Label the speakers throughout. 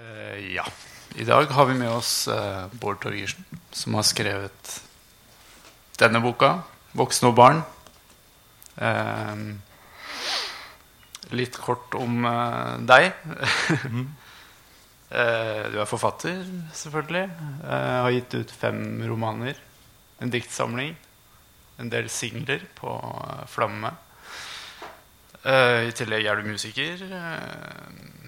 Speaker 1: Eh, ja. I dag har vi med oss eh, Bård Torgersen, som har skrevet denne boka, 'Voksne og barn'. Eh, litt kort om deg. Eh, du er forfatter, selvfølgelig. Har gitt ut fem romaner. En diktsamling. En del singler på Flamme. I tillegg er du musiker. eh,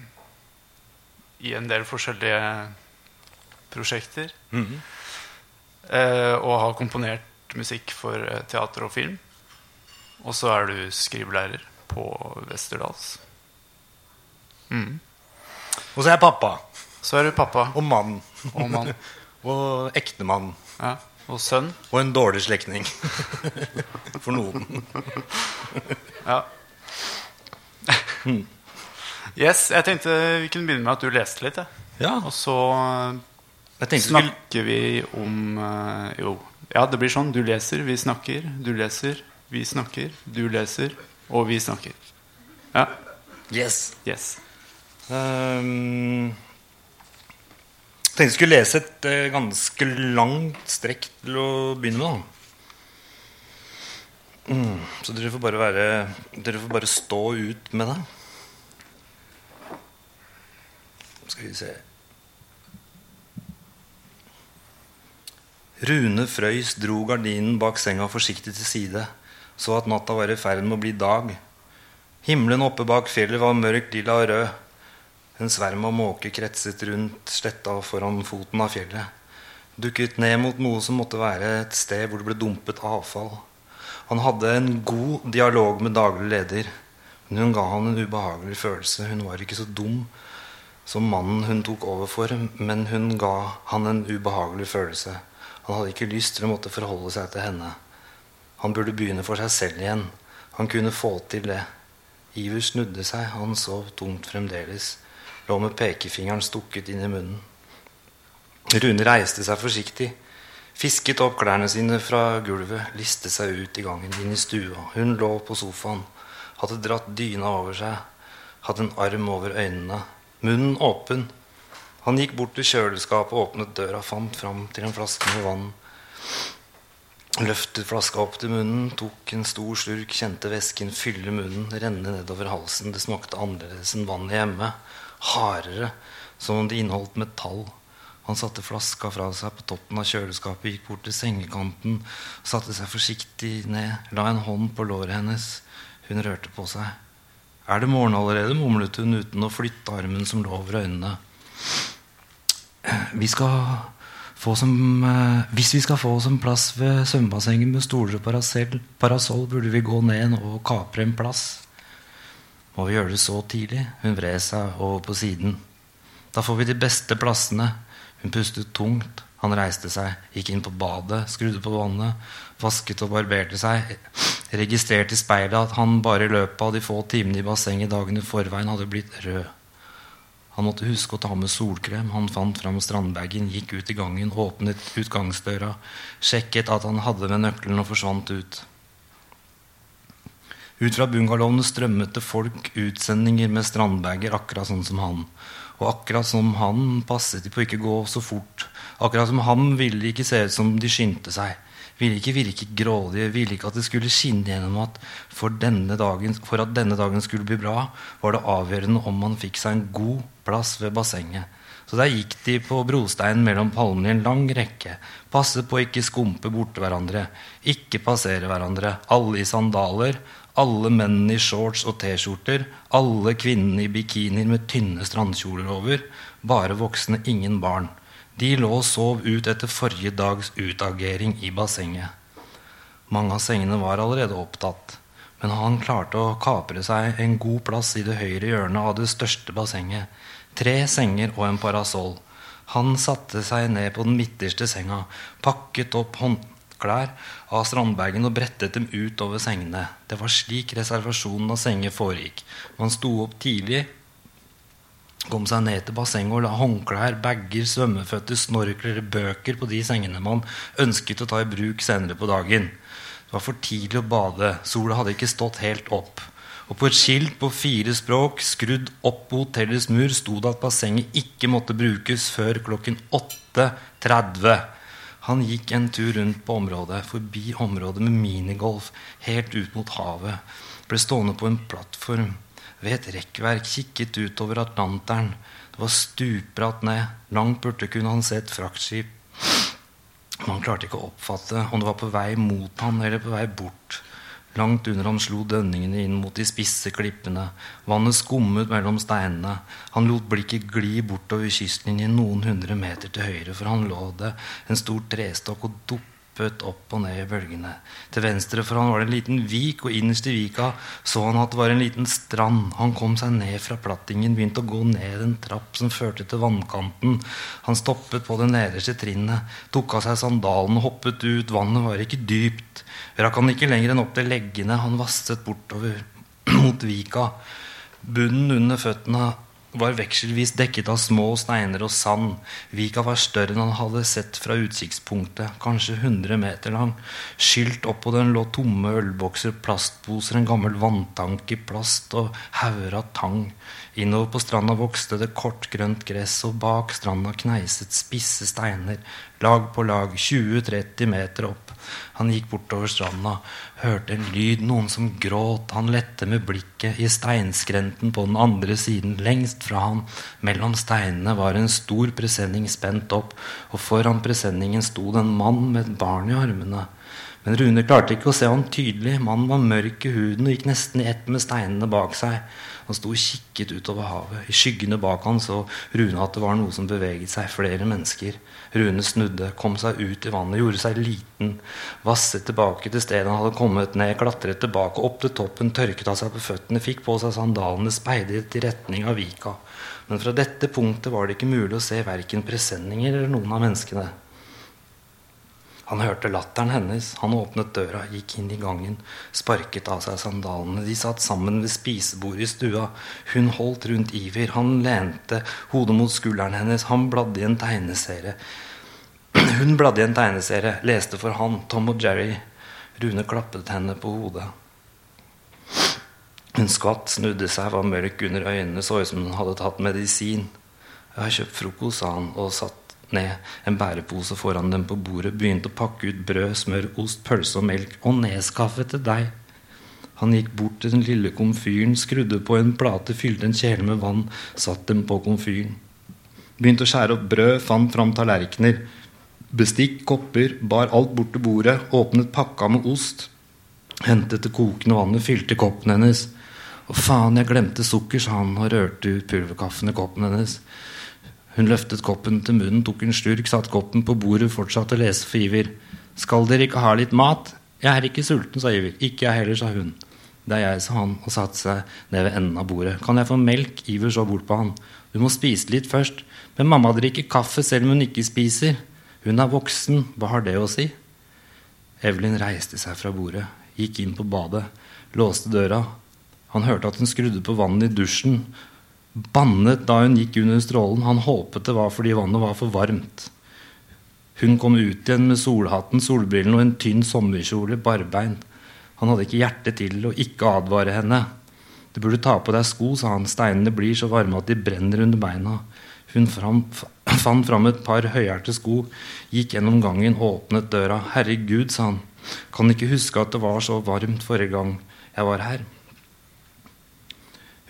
Speaker 1: I en del forskjellige prosjekter. Eh, og har komponert musikk for eh, teater og film. Og så er du skrivelærer på Westerdals. Mm.
Speaker 2: Og så er jeg pappa.
Speaker 1: Så er du pappa
Speaker 2: Og mann.
Speaker 1: og mann.
Speaker 2: Og ektemann.
Speaker 1: Ja. Og sønn.
Speaker 2: Og en dårlig slektning. For noen.
Speaker 1: Ja. Yes, jeg tenkte vi kunne begynne med at du leste litt.
Speaker 2: Ja,
Speaker 1: Og så snakker vi om eh, Jo, ja, det blir sånn. Du leser, vi snakker. Du leser, vi snakker. Du leser, og vi snakker. Ja.
Speaker 2: Yes.
Speaker 1: Yes.
Speaker 2: Um, jeg tenkte jeg skulle lese et eh, ganske langt strekk til å begynne med. Mm, så dere får bare være Dere får bare stå ut med det. Skal vi se Rune Frøys dro gardinen bak senga forsiktig til side, så at natta var i ferd med å bli dag. Himmelen oppe bak fjellet var mørkt lilla og rød. En sverm av måker kretset rundt sletta foran foten av fjellet. Dukket ned mot noe som måtte være et sted hvor det ble dumpet avfall. Han hadde en god dialog med daglig leder, men hun ga han en ubehagelig følelse. Hun var ikke så dum som mannen hun tok over for, men hun ga han en ubehagelig følelse. Han hadde ikke lyst til å måtte forholde seg til henne. Han burde begynne for seg selv igjen. Han kunne få til det. Iver snudde seg, han sov tungt fremdeles. Lå med pekefingeren stukket inn i munnen. Rune reiste seg forsiktig, fisket opp klærne sine fra gulvet, listet seg ut i gangen, inn i stua. Hun lå på sofaen, hadde dratt dyna over seg, hadde en arm over øynene, munnen åpen. Han gikk bort til kjøleskapet, åpnet døra, fant fram til en flaske med vann. Løftet flaska opp til munnen, tok en stor slurk, kjente væsken fylle munnen, renne nedover halsen. Det smakte annerledes enn vannet hjemme. Hardere, som om det inneholdt metall. Han satte flaska fra seg på toppen av kjøleskapet, gikk bort til sengekanten, satte seg forsiktig ned, la en hånd på låret hennes. Hun rørte på seg. Er det morgen allerede? mumlet hun uten å flytte armen som lå over øynene. Vi skal få som, eh, hvis vi skal få oss en plass ved svømmebassenget med stoler og parasol, burde vi gå ned og kapre en plass. Må vi gjøre det så tidlig? Hun vred seg over på siden. Da får vi de beste plassene. Hun pustet tungt. Han reiste seg, gikk inn på badet, skrudde på vannet, vasket og barberte seg. Registrerte i speilet at han bare i løpet av de få timene i bassenget dagen i forveien hadde blitt rød. Han måtte huske å ta med solkrem. Han fant fram strandbagen, gikk ut i gangen, åpnet utgangsdøra, sjekket at han hadde med nøkkelen og forsvant ut. Ut fra bungalowene strømmet det folk, utsendinger med strandbager, akkurat sånn som han. Og akkurat som han passet de på ikke gå så fort. Akkurat som han ville ikke se ut som de skyndte seg. Ville ikke virke grådige, ville ikke at det skulle skinne gjennom at for, dagen, for at denne dagen skulle bli bra, var det avgjørende om man fikk seg en god plass ved bassenget. Så der gikk de på brosteinen mellom palmene i en lang rekke. Passe på å ikke skumpe borti hverandre. Ikke passere hverandre. Alle i sandaler. Alle mennene i shorts og T-skjorter. Alle kvinnene i bikinier med tynne strandkjoler over. Bare voksne, ingen barn. De lå og sov ut etter forrige dags utagering i bassenget. Mange av sengene var allerede opptatt, men han klarte å kapre seg en god plass i det høyre hjørnet av det største bassenget. Tre senger og en parasoll. Han satte seg ned på den midterste senga, pakket opp håndklær av strandbagen og brettet dem ut over sengene. Det var slik reservasjonen av senger foregikk. Man sto opp tidlig, kom seg ned til bassenget og la håndklær, bager, svømmeføtter, snorkler, bøker på de sengene man ønsket å ta i bruk senere på dagen. Det var for tidlig å bade. Sola hadde ikke stått helt opp. Og på et skilt på fire språk skrudd opp på hotellets mur sto det at bassenget ikke måtte brukes før klokken 8.30. Han gikk en tur rundt på området, forbi området med minigolf, helt ut mot havet. Ble stående på en plattform ved et rekkverk, kikket utover Atlanteren. Det var stupbratt ned. Langt borte kunne han se et fraktskip. Man klarte ikke å oppfatte om det var på vei mot han eller på vei bort. Langt under ham slo dønningene inn mot de spisse klippene. Vannet skummet mellom steinene. Han lot blikket gli bortover kystlinjen noen hundre meter til høyre, for han lå det en stor trestokk og duppet opp og ned i bølgene. Til venstre for han var det en liten vik, og innerst i vika så han at det var en liten strand. Han kom seg ned fra plattingen, begynte å gå ned en trapp som førte til vannkanten. Han stoppet på det nederste trinnet, tok av seg sandalen og hoppet ut. Vannet var ikke dypt. Rakk han ikke lenger enn opp til leggene. Han vasset bortover mot vika. Bunnen under føttene var vekselvis dekket av små steiner og sand. Vika var større enn han hadde sett fra utsiktspunktet, kanskje 100 meter lang. Skylt oppå den lå tomme ølbokser, plastposer, en gammel vanntank i plast og hauger av tang. Innover på stranda vokste det kort, grønt gress, og bak stranda kneiset spisse steiner, lag på lag, 20-30 meter opp. Han gikk bortover stranda, hørte en lyd, noen som gråt. Han lette med blikket i steinskrenten på den andre siden. Lengst fra han. mellom steinene, var en stor presenning spent opp, og foran presenningen sto det en mann med et barn i armene. Men Rune klarte ikke å se ham tydelig. Mannen var mørk i huden og gikk nesten i ett med steinene bak seg. Han sto og kikket utover havet. I skyggene bak han så Rune at det var noe som beveget seg. Flere mennesker. Rune snudde, kom seg ut i vannet, gjorde seg liten. Vasset tilbake til stedet han hadde kommet ned, klatret tilbake opp til toppen, tørket av seg på føttene, fikk på seg sandalene, speidet i retning av vika. Men fra dette punktet var det ikke mulig å se verken presenninger eller noen av menneskene. Han hørte latteren hennes. Han åpnet døra, gikk inn i gangen, sparket av seg sandalene. De satt sammen ved spisebordet i stua. Hun holdt rundt Iver. Han lente hodet mot skulderen hennes. Han bladde i en tegneserie. Hun bladde i en tegneserie, leste for han, Tom og Jerry. Rune klappet henne på hodet. Hun skvatt, snudde seg, var mørk under øynene, så ut som hun hadde tatt medisin. 'Jeg har kjøpt frokost', sa han og satt ned en bærepose foran dem på bordet, begynte å pakke ut brød, smør, ost, pølse og melk. Og neskaffe til deg. Han gikk bort til den lille komfyren, skrudde på en plate, fylte en kjele med vann, satt dem på komfyren. Begynte å skjære opp brød, fant fram tallerkener. Bestikk, kopper, bar alt bort til bordet, åpnet pakka med ost. Hentet det kokende vannet, fylte koppen hennes. Å faen, jeg glemte sukker, sa han og rørte ut pulverkaffen i koppen hennes. Hun løftet koppen til munnen, tok en slurk, satte koppen på bordet, fortsatte å lese for Iver. Skal dere ikke ha litt mat? Jeg er ikke sulten, sa Iver. Ikke jeg heller, sa hun. Det er jeg, sa han og satte seg ned ved enden av bordet. Kan jeg få melk? Iver så bort på han. Du må spise litt først. Men mamma drikker kaffe selv om hun ikke spiser. Hun er voksen. Hva har det å si? Evelyn reiste seg fra bordet, gikk inn på badet, låste døra. Han hørte at hun skrudde på vannet i dusjen, bannet da hun gikk under strålen. Han håpet det var fordi vannet var for varmt. Hun kom ut igjen med solhatten, solbrillene og en tynn sommerkjole, barbeint. Han hadde ikke hjerte til å ikke advare henne. Du burde ta på deg sko, sa han. Steinene blir så varme at de brenner under beina. Hun fram, fant fram et par høyhælte sko, gikk gjennom gangen, åpnet døra. Herregud, sa han. Kan ikke huske at det var så varmt forrige gang jeg var her.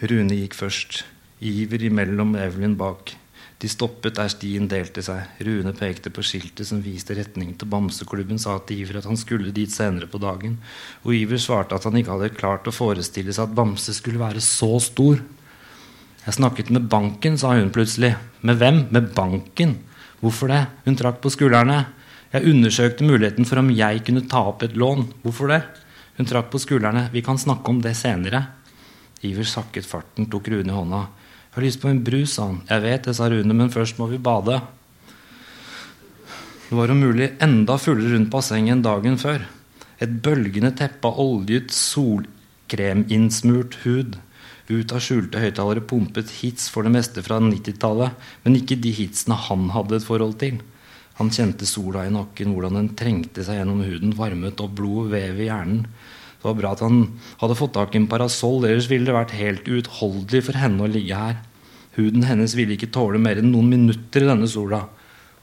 Speaker 2: Rune gikk først. Iver imellom Evelyn bak. De stoppet der stien delte seg. Rune pekte på skiltet som viste retning til Bamseklubben, sa til Iver at han skulle dit senere på dagen. Og Iver svarte at han ikke hadde klart å forestille seg at Bamse skulle være så stor. Jeg snakket med banken, sa hun plutselig. Med hvem? Med banken. Hvorfor det? Hun trakk på skuldrene. Jeg undersøkte muligheten for om jeg kunne ta opp et lån. Hvorfor det? Hun trakk på skuldrene. Vi kan snakke om det senere. Iver sakket farten, tok Rune i hånda. 'Jeg har lyst på en brus', sa han. 'Jeg vet det', sa Rune, 'men først må vi bade'. Det var om mulig enda fullere rundt bassenget enn dagen før. Et bølgende teppe av oljet, solkreminnsmurt hud. Ut av skjulte høyttalere pumpet hits for det meste fra 90-tallet, men ikke de hitsene han hadde et forhold til. Han kjente sola i nakken, hvordan den trengte seg gjennom huden, varmet opp blod og vev i hjernen. Det var bra at han hadde fått tak i en parasoll, ellers ville det vært helt uutholdelig for henne å ligge her. Huden hennes ville ikke tåle mer enn noen minutter i denne sola.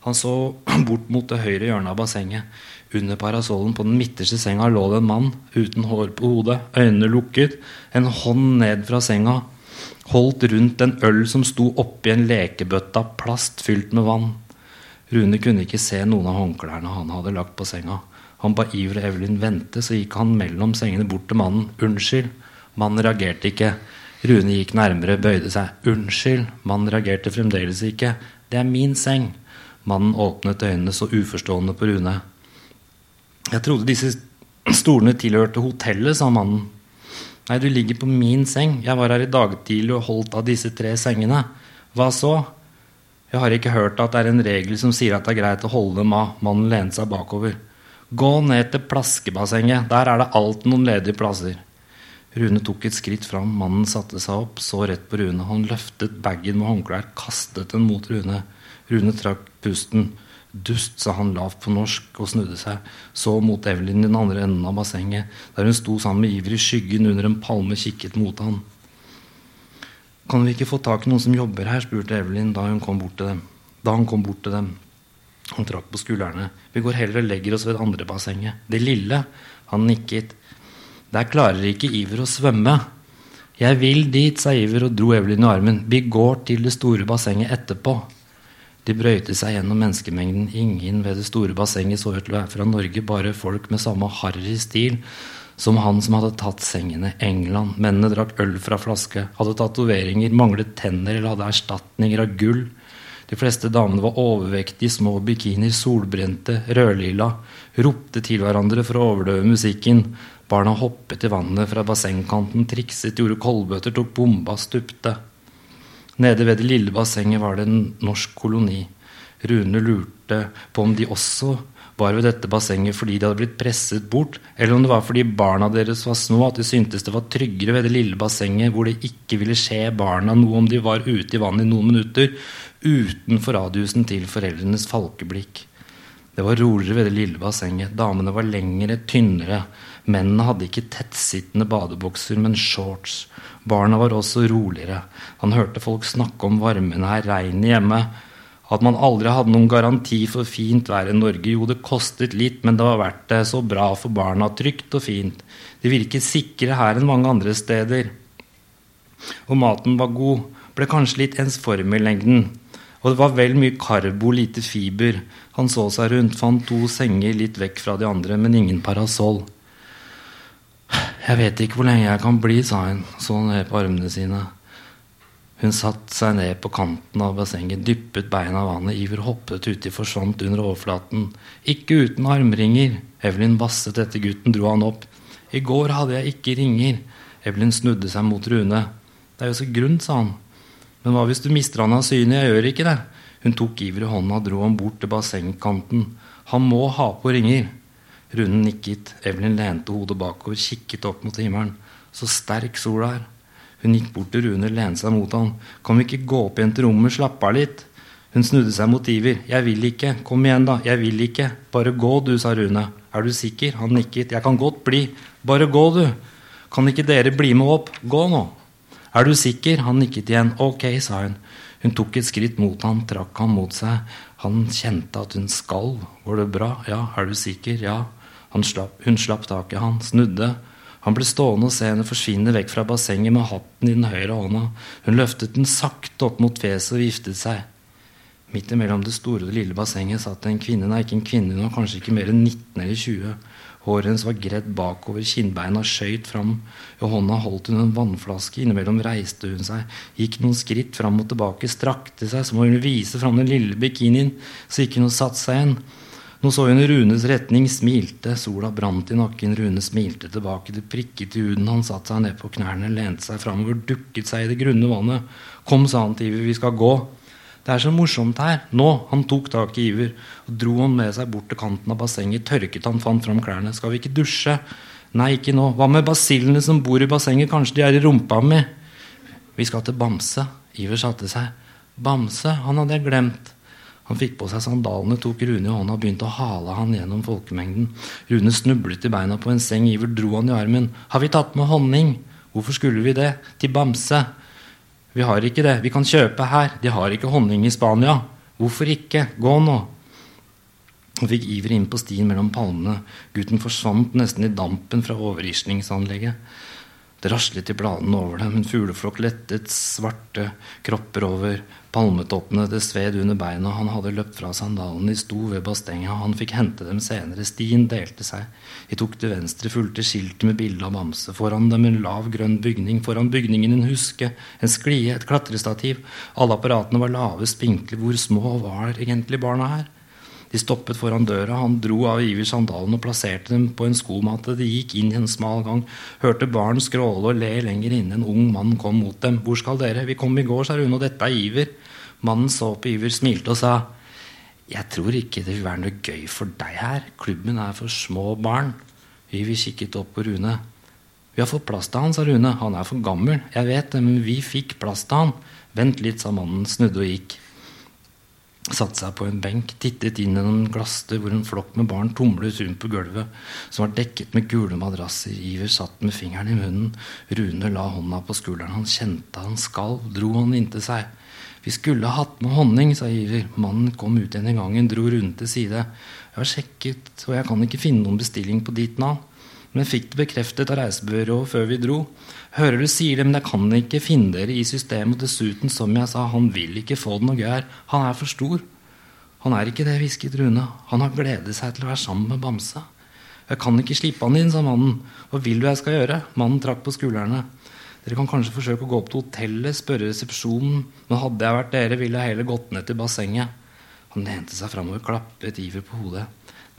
Speaker 2: Han så bort mot det høyre hjørnet av bassenget. Under parasollen på den midterste senga lå det en mann uten hår på hodet, øynene lukket, en hånd ned fra senga, holdt rundt en øl som sto oppi en lekebøtte av plast fylt med vann. Rune kunne ikke se noen av håndklærne han hadde lagt på senga. Han ba Iver og Evelyn vente, så gikk han mellom sengene bort til mannen. 'Unnskyld.' Mannen reagerte ikke. Rune gikk nærmere, bøyde seg. 'Unnskyld.' Mannen reagerte fremdeles ikke. 'Det er min seng.' Mannen åpnet øynene så uforstående på Rune. 'Jeg trodde disse stolene tilhørte hotellet', sa mannen. 'Nei, du ligger på min seng. Jeg var her i dag tidlig og holdt av disse tre sengene.' 'Hva så?' 'Jeg har ikke hørt at det er en regel som sier at det er greit å holde dem av.' Mannen lente seg bakover. Gå ned til plaskebassenget. Der er det alt noen ledige plasser. Rune tok et skritt fram. Mannen satte seg opp, så rett på Rune. Han løftet bagen med håndklær, kastet den mot Rune. Rune trakk pusten. Dust, sa han lavt på norsk og snudde seg. Så mot Evelyn i den andre enden av bassenget, der hun sto sammen med Iver i skyggen under en palme, kikket mot han. Kan vi ikke få tak i noen som jobber her? spurte Evelyn da, kom bort til dem. da han kom bort til dem. Han trakk på skuldrene. Vi går heller og legger oss ved det andre bassenget. Det lille. Han nikket. Der klarer ikke Iver å svømme. Jeg vil dit, sa Iver og dro Evelyn i armen. Vi går til det store bassenget etterpå. De brøyte seg gjennom menneskemengden. Ingen ved det store bassenget så ut til å være fra Norge, bare folk med samme harry stil som han som hadde tatt sengene. England. Mennene drakk øl fra flaske, hadde tatoveringer, manglet tenner eller hadde erstatninger av gull. De fleste damene var overvektige, små bikinier, solbrente, rødlilla, ropte til hverandre for å overdøve musikken. Barna hoppet i vannet fra bassengkanten, trikset, gjorde kolbøter, tok bomba, stupte. Nede ved det lille bassenget var det en norsk koloni. Rune lurte på om de også var ved dette bassenget fordi de hadde blitt presset bort, eller om det var fordi barna deres var små, at de syntes det var tryggere ved det lille bassenget hvor det ikke ville skje barna noe om de var ute i vannet i noen minutter, utenfor radiusen til foreldrenes falkeblikk. Det var roligere ved det lille bassenget. Damene var lengre, tynnere. Mennene hadde ikke tettsittende badebukser, men shorts. Barna var også roligere. Han hørte folk snakke om varmen her, regnet hjemme. At man aldri hadde noen garanti for fint vær i Norge. Jo, det kostet litt, men det var verdt det. Så bra for barna. Trygt og fint. De virket sikre her enn mange andre steder. Og maten var god. Ble kanskje litt ensformig i lengden. Og det var vel mye karbo, lite fiber. Han så seg rundt, fant to senger litt vekk fra de andre, men ingen parasoll. Jeg vet ikke hvor lenge jeg kan bli, sa hun, så ned på armene sine. Hun satte seg ned på kanten av bassenget, dyppet beina i vannet. Iver hoppet uti, forsvant under overflaten. Ikke uten armringer. Evelyn basset etter gutten, dro han opp. I går hadde jeg ikke ringer. Evelyn snudde seg mot Rune. Det er jo så grunt, sa han. Men hva hvis du mister han av syne? Jeg gjør ikke det. Hun tok Iver i hånda og dro ham bort til bassengkanten. Han må ha på ringer. Rune nikket. Evelyn lente hodet bakover, kikket opp mot himmelen. Så sterk sola er. Hun gikk bort til Rune, lente seg mot han. Kan vi ikke gå opp igjen til rommet, slappe av litt? Hun snudde seg mot Iver. Jeg vil ikke. Kom igjen, da. Jeg vil ikke. Bare gå, du, sa Rune. Er du sikker? Han nikket. Jeg kan godt bli. Bare gå, du. Kan ikke dere bli med opp? Gå nå. Er du sikker? Han nikket igjen. Ok, sa hun. Hun tok et skritt mot han, trakk han mot seg. Han kjente at hun skalv. Går det bra? Ja. Er du sikker? Ja. Slapp, hun slapp tak i han, snudde. Han ble stående og se henne forsvinne vekk fra bassenget med hatten i den høyre hånda. Hun løftet den sakte opp mot fjeset og viftet seg. Midt imellom det store og det lille bassenget satt en kvinne, nei, ikke en kvinne, hun var kanskje ikke mer enn 19 eller 20. Håret hennes var gredd bakover, kinnbeina skøyt fram. I hånda holdt hun en vannflaske. Innimellom reiste hun seg, gikk noen skritt fram og tilbake, strakte seg som om hun ville vise fram den lille bikinien, så gikk hun og satte seg igjen. Nå så hun i Runes retning, smilte. Sola brant i nakken. Rune smilte tilbake. Det prikket i huden. Han satte seg ned på knærne, lente seg framover, dukket seg i det grunne vannet. Kom, sa han til Iver, vi skal gå. Det er så morsomt her. Nå! Han tok tak i Iver og dro han med seg bort til kanten av bassenget. Tørket han, fant fram klærne. Skal vi ikke dusje? Nei, ikke nå. Hva med basillene som bor i bassenget? Kanskje de er i rumpa mi? Vi skal til Bamse. Iver satte seg. Bamse, han hadde jeg glemt. Han fikk på seg sandalene, tok Rune i hånda og begynte å hale han gjennom folkemengden. Rune snublet i beina på en seng. Iver dro han i armen. Har vi tatt med honning? Hvorfor skulle vi det? Til Bamse. Vi har ikke det. Vi kan kjøpe her. De har ikke honning i Spania. Hvorfor ikke? Gå nå. Han fikk Iver inn på stien mellom palmene. Gutten forsvant nesten i dampen fra overrislingsanlegget. Det raslet i bladene over dem. En fugleflokk lettet svarte kropper over palmetoppene. Det sved under beina. Han hadde løpt fra sandalene. De sto ved bassenget. Han fikk hente dem senere. Stien delte seg. De tok til venstre, fulgte skiltet med bilde av bamse. Foran dem en lav, grønn bygning. Foran bygningen en huske, en sklie, et klatrestativ. Alle apparatene var lave, spinkle. Hvor små var egentlig barna her? De stoppet foran døra. Han dro av Iver sandalen og plasserte dem på en skomatte. De gikk inn i en smal gang. Hørte barn skråle og le lenger inne. En ung mann kom mot dem. 'Hvor skal dere?' 'Vi kom i går', sa Rune, og dette er Iver. Mannen så på Iver, smilte og sa 'Jeg tror ikke det vil være noe gøy for deg her. Klubben er for små barn.' Iver kikket opp på Rune. 'Vi har fått plass til han', sa Rune. 'Han er for gammel.' 'Jeg vet det, men vi fikk plass til han.' 'Vent litt', sa mannen, snudde og gikk satte seg på en benk, tittet inn gjennom glasset hvor en flokk med barn tumlet rundt på gulvet, som var dekket med gule madrasser. Iver satt med fingeren i munnen. Rune la hånda på skulderen. Han kjente han skalv, dro han inntil seg. Vi skulle hatt med honning, sa Iver. Mannen kom ut igjen i gangen, dro rundt til side. Jeg har sjekket, og jeg kan ikke finne noen bestilling på ditt navn. Men fikk det bekreftet av reisebyrået før vi dro. Hører du sier det, men jeg kan ikke finne dere i systemet. Dessuten, som jeg sa, han vil ikke få det noe her. Han er for stor. Han er ikke det, hvisket Rune. Han har gledet seg til å være sammen med Bamse. Jeg kan ikke slippe han inn, sa mannen. Hva vil du jeg skal gjøre? Mannen trakk på skuldrene. Dere kan kanskje forsøke å gå opp til hotellet, spørre resepsjonen. Men hadde jeg vært dere, ville jeg heller gått ned til bassenget. Han lente seg framover, klappet Iver på hodet.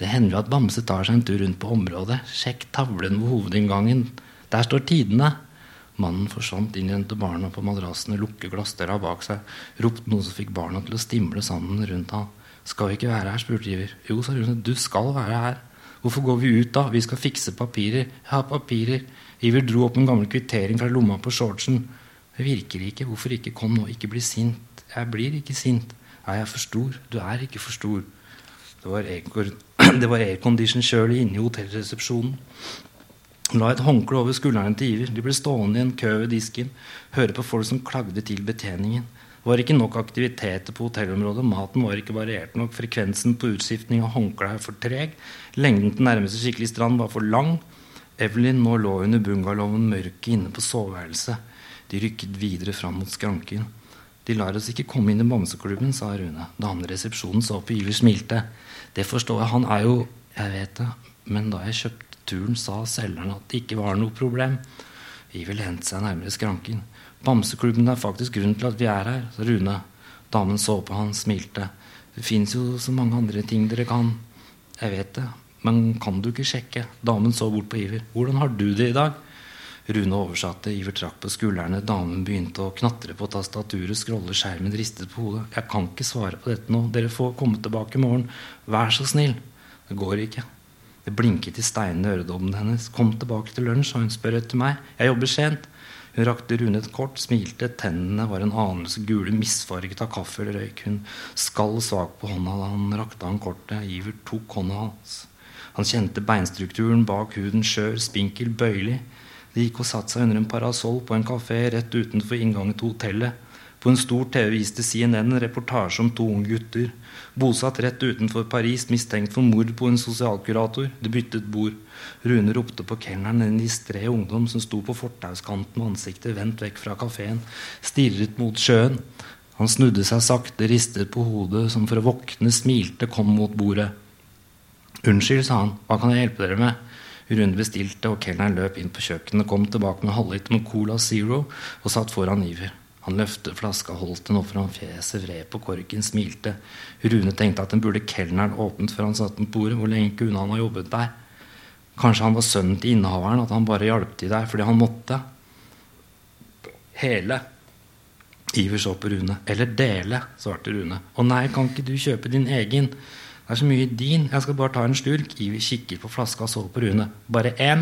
Speaker 2: Det hender jo at Bamse tar seg en tur rundt på området. Sjekk tavlen ved hovedinngangen. Der står tidene. Mannen forsvant inn igjen til barna på madrassene, lukket glassdøra bak seg, ropte noe som fikk barna til å stimle sammen rundt ham. Skal vi ikke være her? spurte Iver. Jo, sa Rune. Du skal være her. Hvorfor går vi ut da? Vi skal fikse papirer. Jeg har papirer. Iver dro opp en gammel kvittering fra lomma på shortsen. Det virker ikke. Hvorfor ikke? Kom nå, ikke bli sint. Jeg blir ikke sint. Nei, jeg er for stor? Du er ikke for stor. Det var aircondition kjølig inne i hotellresepsjonen. La et håndkle over skuldrene til Iver. De ble stående i en kø ved disken, høre på folk som klagde til betjeningen. Det var ikke nok aktiviteter på hotellområdet. Maten var ikke variert nok. Frekvensen på utskiftning av håndklær er for treg. Lengden til nærmeste skikkelig strand var for lang. Evelyn nå lå under bungalowen mørket inne på soveværelset. De rykket videre fram mot skranken. De lar oss ikke komme inn i bamseklubben, sa Rune. Damen i resepsjonen så på Iver smilte. Det forstår jeg. Han er jo Jeg vet det. Men da jeg kjøpte turen, sa selgeren at det ikke var noe problem. Iver lente seg nærmere skranken. Bamseklubben er faktisk grunnen til at vi er her, sa Rune. Damen så på han, smilte. Det fins jo så mange andre ting dere kan. Jeg vet det. Men kan du ikke sjekke? Damen så bort på Iver. Hvordan har du det i dag? Rune oversatte, Iver trakk på skuldrene. Damen begynte å knatre på tastaturet, scrolle skjermen, ristet på hodet. Jeg kan ikke svare på dette nå. Dere får komme tilbake i morgen. Vær så snill. Det går ikke. Det blinket i steinene i øredobben hennes. Kom tilbake til lunsj, og hun. Spør etter meg. Jeg jobber sent. Hun rakte Rune et kort, smilte. Tennene var en anelse gule, misfarget av kaffe eller røyk. Hun skall svakt på hånda da han rakte han kortet. Iver tok hånda hans. Han kjente beinstrukturen bak huden skjør, spinkel, bøyelig. De gikk og satte seg under en parasoll på en kafé rett utenfor inngangen til hotellet. På en stor TV viste CNN en reportasje om to unge gutter. Bosatt rett utenfor Paris, mistenkt for mord på en sosialkurator. De byttet bord. Rune ropte på kelneren, en distré ungdom som sto på fortauskanten med ansiktet vendt vekk fra kafeen, stirret mot sjøen. Han snudde seg sakte, ristet på hodet, som for å våkne, smilte, kom mot bordet. Unnskyld, sa han, hva kan jeg hjelpe dere med? Rune bestilte, og kelneren løp inn på kjøkkenet, kom tilbake med halvliter med Cola Zero og satt foran Iver. Han løftet flaska, holdt den foran fjeset, vred på korken, smilte. Rune tenkte at den burde kelneren åpnet før han satt på bordet. Hvor lenge kunne han ha jobbet der? Kanskje han var sønnen til innehaveren, at han bare hjalp til der fordi han måtte. Hele. Iver så på Rune. Eller dele, svarte Rune. Å nei, kan ikke du kjøpe din egen? Det er så mye din. Jeg skal bare ta en slurk. Ivi kikker på flaska og så på Rune. Bare én?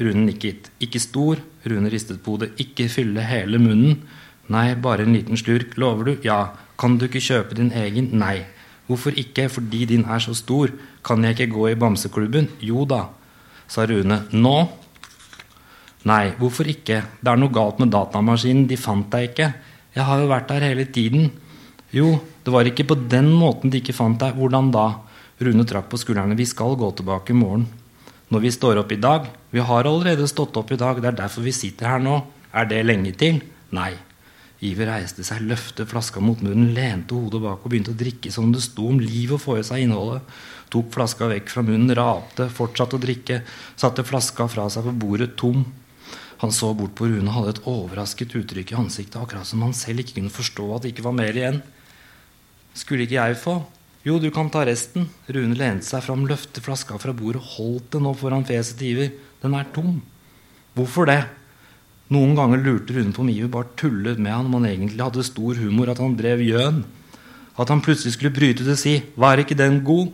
Speaker 2: Rune nikket. Ikke stor. Rune ristet på hodet. Ikke fylle hele munnen. Nei, bare en liten slurk. Lover du? Ja. Kan du ikke kjøpe din egen? Nei. Hvorfor ikke? Fordi din er så stor. Kan jeg ikke gå i bamseklubben? Jo da, sa Rune. Nå? Nei, hvorfor ikke? Det er noe galt med datamaskinen. De fant deg ikke. Jeg har jo vært der hele tiden. Jo, det var ikke på den måten de ikke fant deg. Hvordan da? Rune trakk på skuldrene. Vi skal gå tilbake i morgen. Når vi står opp i dag Vi har allerede stått opp i dag. Det er derfor vi sitter her nå. Er det lenge til? Nei. Iver reiste seg, løftet flaska mot munnen, lente hodet bak og begynte å drikke som det sto om livet å få i seg innholdet. Tok flaska vekk fra munnen, rapte, fortsatte å drikke, satte flaska fra seg på bordet tom. Han så bort på Rune og hadde et overrasket uttrykk i ansiktet, akkurat som han selv ikke kunne forstå at det ikke var mer igjen. Skulle ikke jeg få? Jo, du kan ta resten. Rune lente seg fram, løftet flaska fra bordet, holdt den nå foran fjeset til Iver. Den er tom. Hvorfor det? Noen ganger lurte Rune på om Iver bare tullet med han om han egentlig hadde stor humor, at han drev gjøn. At han plutselig skulle bryte ut og si 'Var ikke den god?'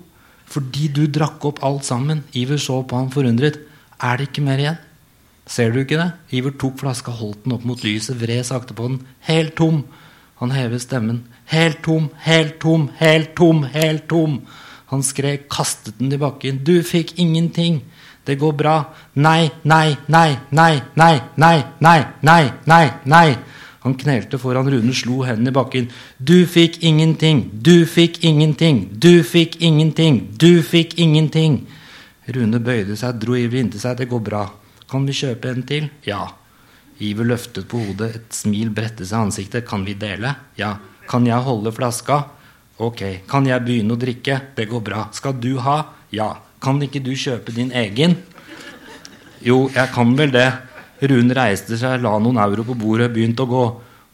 Speaker 2: Fordi du drakk opp alt sammen. Iver så på han forundret. Er det ikke mer igjen? Ser du ikke det? Iver tok flaska, holdt den opp mot lyset, vred sakte på den. Helt tom. Han hevet stemmen. Helt tom, helt tom, helt tom, helt tom. Han skrek, kastet den i bakken. Du fikk ingenting. Det går bra. Nei, nei, nei, nei, nei, nei, nei, nei, nei, nei. Han knelte foran Rune, slo hendene i bakken. Du fikk ingenting, du fikk ingenting, du fikk ingenting, du fikk ingenting. Rune bøyde seg, dro ivrig inntil seg. Det går bra. Kan vi kjøpe en til? Ja. Iver løftet på hodet, et smil bredte seg i ansiktet. Kan vi dele? Ja. Kan jeg holde flaska? Ok. Kan jeg begynne å drikke? Det går bra. Skal du ha? Ja. Kan ikke du kjøpe din egen? Jo, jeg kan vel det. Rune reiste seg, la noen euro på bordet, begynte å gå.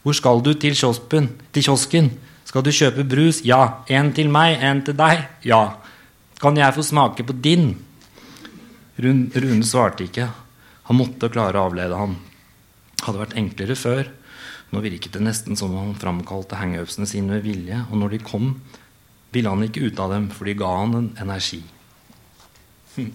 Speaker 2: Hvor skal du? Til. Til kiosken. Skal du kjøpe brus? Ja. En til meg, en til deg? Ja. Kan jeg få smake på din? Rune svarte ikke. Han måtte klare å avlede ham. Hadde vært enklere før. Nå virket det nesten som om han framkalte hangupsene sine med vilje. Og når de kom, ville han ikke ut av dem, for de ga han en energi. Hm.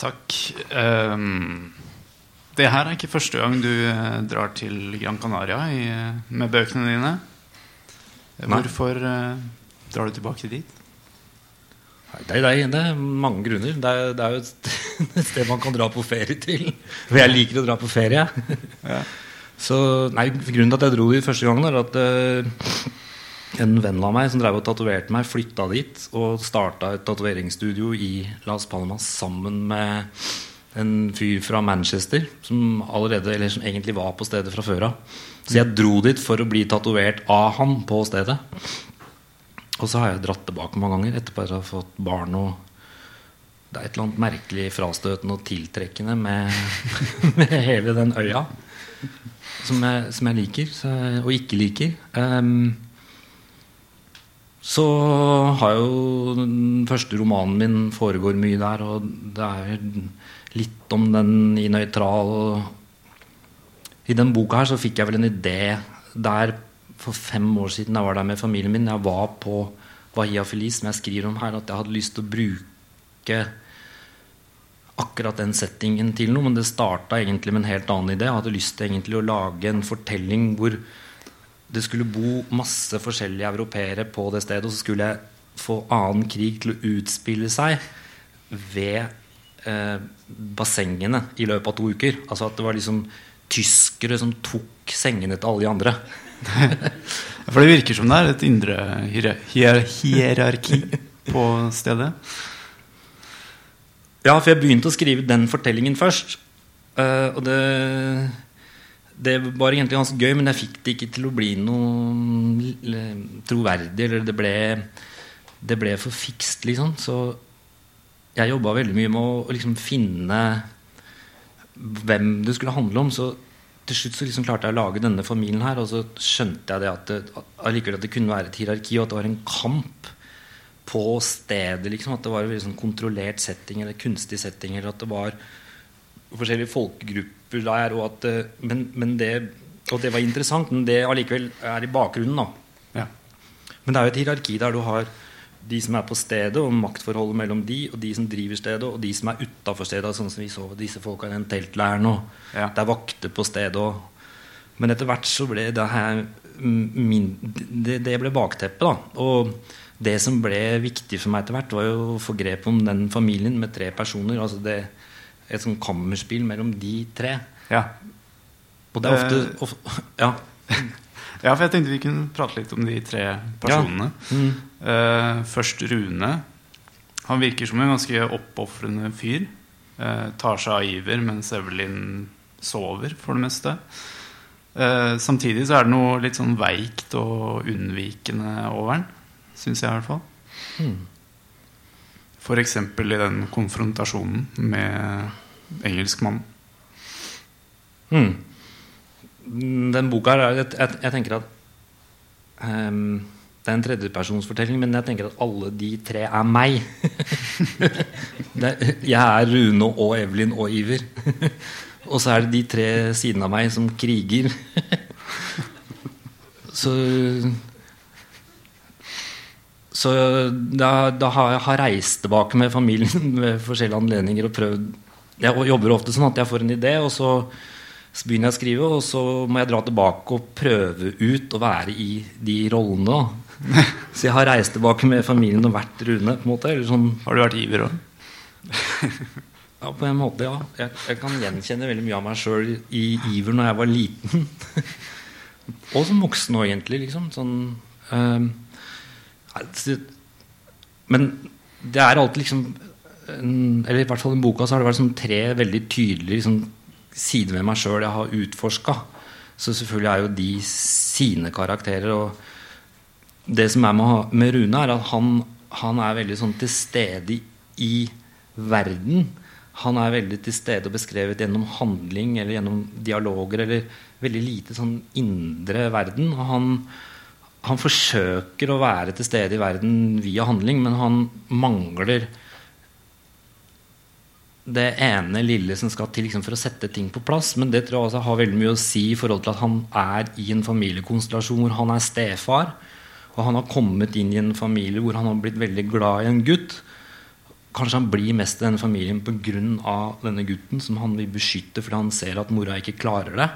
Speaker 1: Takk. Um, det her er ikke første gang du eh, drar til Gran Canaria i, med bøkene dine. Hvorfor uh, drar du tilbake dit?
Speaker 2: Det, er, det er mange grunner. Det er, det er jo et sted man kan dra på ferie til. For jeg liker å dra på ferie.
Speaker 1: Ja.
Speaker 2: Så, nei, Grunnen til at jeg dro dit første gangen, er at uh, en venn av meg som drev og tatoverte meg, flytta dit og starta et tatoveringsstudio i Las Palmas sammen med en fyr fra Manchester som allerede, eller som egentlig var på stedet fra før av. Så jeg dro dit for å bli tatovert av han på stedet. Og så har jeg dratt tilbake mange ganger etterpå at jeg har fått barn. og Det er et eller annet merkelig frastøtende og tiltrekkende med, med hele den øya. Som jeg, som jeg liker så, og ikke liker. Um, så har jo den første romanen min foregår mye der, og det er litt om den i nøytral I den boka her så fikk jeg vel en idé der for fem år siden jeg var der med familien min. Jeg var på Bahia Feliz, som jeg skriver om her, at jeg hadde lyst til å bruke akkurat den settingen til noe. Men det starta egentlig med en helt annen idé. Jeg hadde lyst til egentlig å lage en fortelling hvor det skulle bo masse forskjellige europeere på det stedet, og så skulle jeg få annen krig til å utspille seg ved eh, bassengene i løpet av to uker. Altså at det var liksom tyskere som tok sengene til alle de andre.
Speaker 1: For det virker som det er et indre hier hier hierarki på stedet.
Speaker 2: Ja, for jeg begynte å skrive den fortellingen først. Uh, og det, det var egentlig ganske gøy, men jeg fikk det ikke til å bli noe troverdig. Eller det ble, det ble for fikst, liksom. Så jeg jobba veldig mye med å, å liksom finne hvem det skulle handle om. Så til slutt så liksom klarte jeg å lage denne familien her, og så skjønte jeg det at det, at det kunne være et hierarki, og at det var en kamp på stedet. liksom At det var en veldig sånn kontrollert setting eller kunstig setting. Eller at det var forskjellige folkegrupper der. Og at, eh, men, men det, og det var interessant, men det allikevel er i bakgrunnen. da
Speaker 1: Ja.
Speaker 2: Men det er jo et hierarki der du har de som er på stedet, og maktforholdet mellom de, og de som driver stedet, og de som er utafor stedet. Sånn som vi så disse folka i den teltleiren. Og
Speaker 1: Ja.
Speaker 2: det er vakter på stedet. Og, men etter hvert så ble det her min, det, det ble bakteppet. da Og det som ble viktig for meg etter hvert, var jo å få grep om den familien med tre personer. Altså det, et sånn kammerspill mellom de tre.
Speaker 1: Ja.
Speaker 2: Og det er ofte
Speaker 1: Eh.
Speaker 2: of, Ja.
Speaker 1: ja, for jeg tenkte vi kunne prate litt om de tre personene.
Speaker 2: Mm.
Speaker 1: Eh, først Rune. Han virker som en ganske oppofrende fyr. Uh, tar seg av Iver mens Evelyn sover, for det meste. Uh, samtidig så er det noe litt sånn veikt og unnvikende over den. Syns jeg, i hvert fall.
Speaker 2: Mm.
Speaker 1: F.eks. i den konfrontasjonen med engelskmannen.
Speaker 2: Mm. Den boka her er jeg, jeg, jeg tenker at ehm, Det er en tredjepersonsfortelling, men jeg tenker at alle de tre er meg. jeg er Rune og Evelyn og Iver. og så er det de tre sidene av meg som kriger. så så da, da har jeg har reist tilbake med familien ved forskjellige anledninger og prøvd Jeg jobber ofte sånn at jeg får en idé, og så, så begynner jeg å skrive, og så må jeg dra tilbake og prøve ut å være i de rollene. Så jeg har reist tilbake med familien og vært Rune. på en måte eller sånn,
Speaker 1: Har du vært Iver òg?
Speaker 2: ja, På en måte, ja. Jeg, jeg kan gjenkjenne veldig mye av meg sjøl i iver når jeg var liten. og som voksen òg, egentlig. liksom sånn, altså, Men det er alltid liksom en, Eller i hvert fall i boka så har det vært sånn tre veldig tydelige liksom, sider ved meg sjøl jeg har utforska. Så selvfølgelig er jo de sine karakterer. Og det som er med, med Rune, er at han, han er veldig sånn til stede i verden. Han er veldig til stede og beskrevet gjennom handling eller gjennom dialoger. Eller veldig lite sånn indre verden. Og han, han forsøker å være til stede i verden via handling, men han mangler det ene lille som skal til liksom, for å sette ting på plass. Men det tror jeg også har veldig mye å si i forhold til at han er i en familiekonstellasjon hvor han er stefar. Og han har kommet inn i en familie hvor han har blitt veldig glad i en gutt. Kanskje han blir mest i denne familien pga. denne gutten som han vil beskytte fordi han ser at mora ikke klarer det.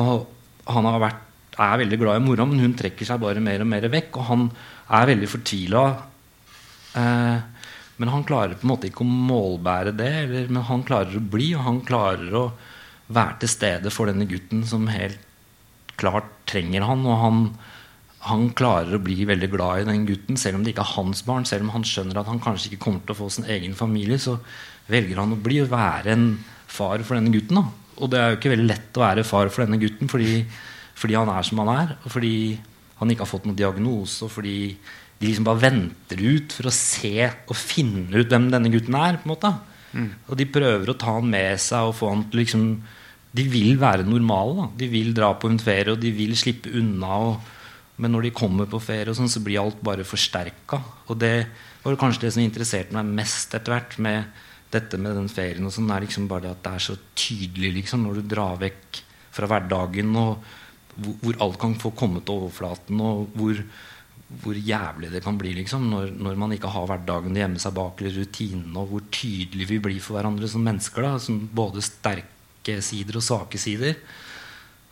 Speaker 2: Og han vært, er veldig glad i mora, men hun trekker seg bare mer og mer vekk. Og han er veldig fortvila. Eh, men han klarer på en måte ikke å målbære det. Eller, men han klarer å bli, og han klarer å være til stede for denne gutten som helt klart trenger han. Og han, han klarer å bli veldig glad i den gutten, selv om det ikke er hans barn. Selv om han skjønner at han kanskje ikke kommer til å få sin egen familie, så velger han å bli og være en far for denne gutten. Da. Og det er jo ikke veldig lett å være far for denne gutten fordi, fordi han er som han er. Og fordi han ikke har fått noen diagnose. Og fordi de liksom bare venter ut for å se og finne ut hvem denne gutten er. på en måte Og de prøver å ta han med seg og få han til liksom De vil være normale. da De vil dra på en ferie, og de vil slippe unna. Og, men når de kommer på ferie, og sånn, så blir alt bare forsterka. Og det var kanskje det som interesserte meg mest etter hvert med dette med den ferien. og sånn, er liksom bare det at det er så tydelig liksom, når du drar vekk fra hverdagen, og hvor, hvor alt kan få komme til overflaten, og hvor, hvor jævlig det kan bli liksom, når, når man ikke har hverdagen å gjemme seg bak, eller rutinene, og hvor tydelig vi blir for hverandre som mennesker. Da, som både sterke sider og svake sider.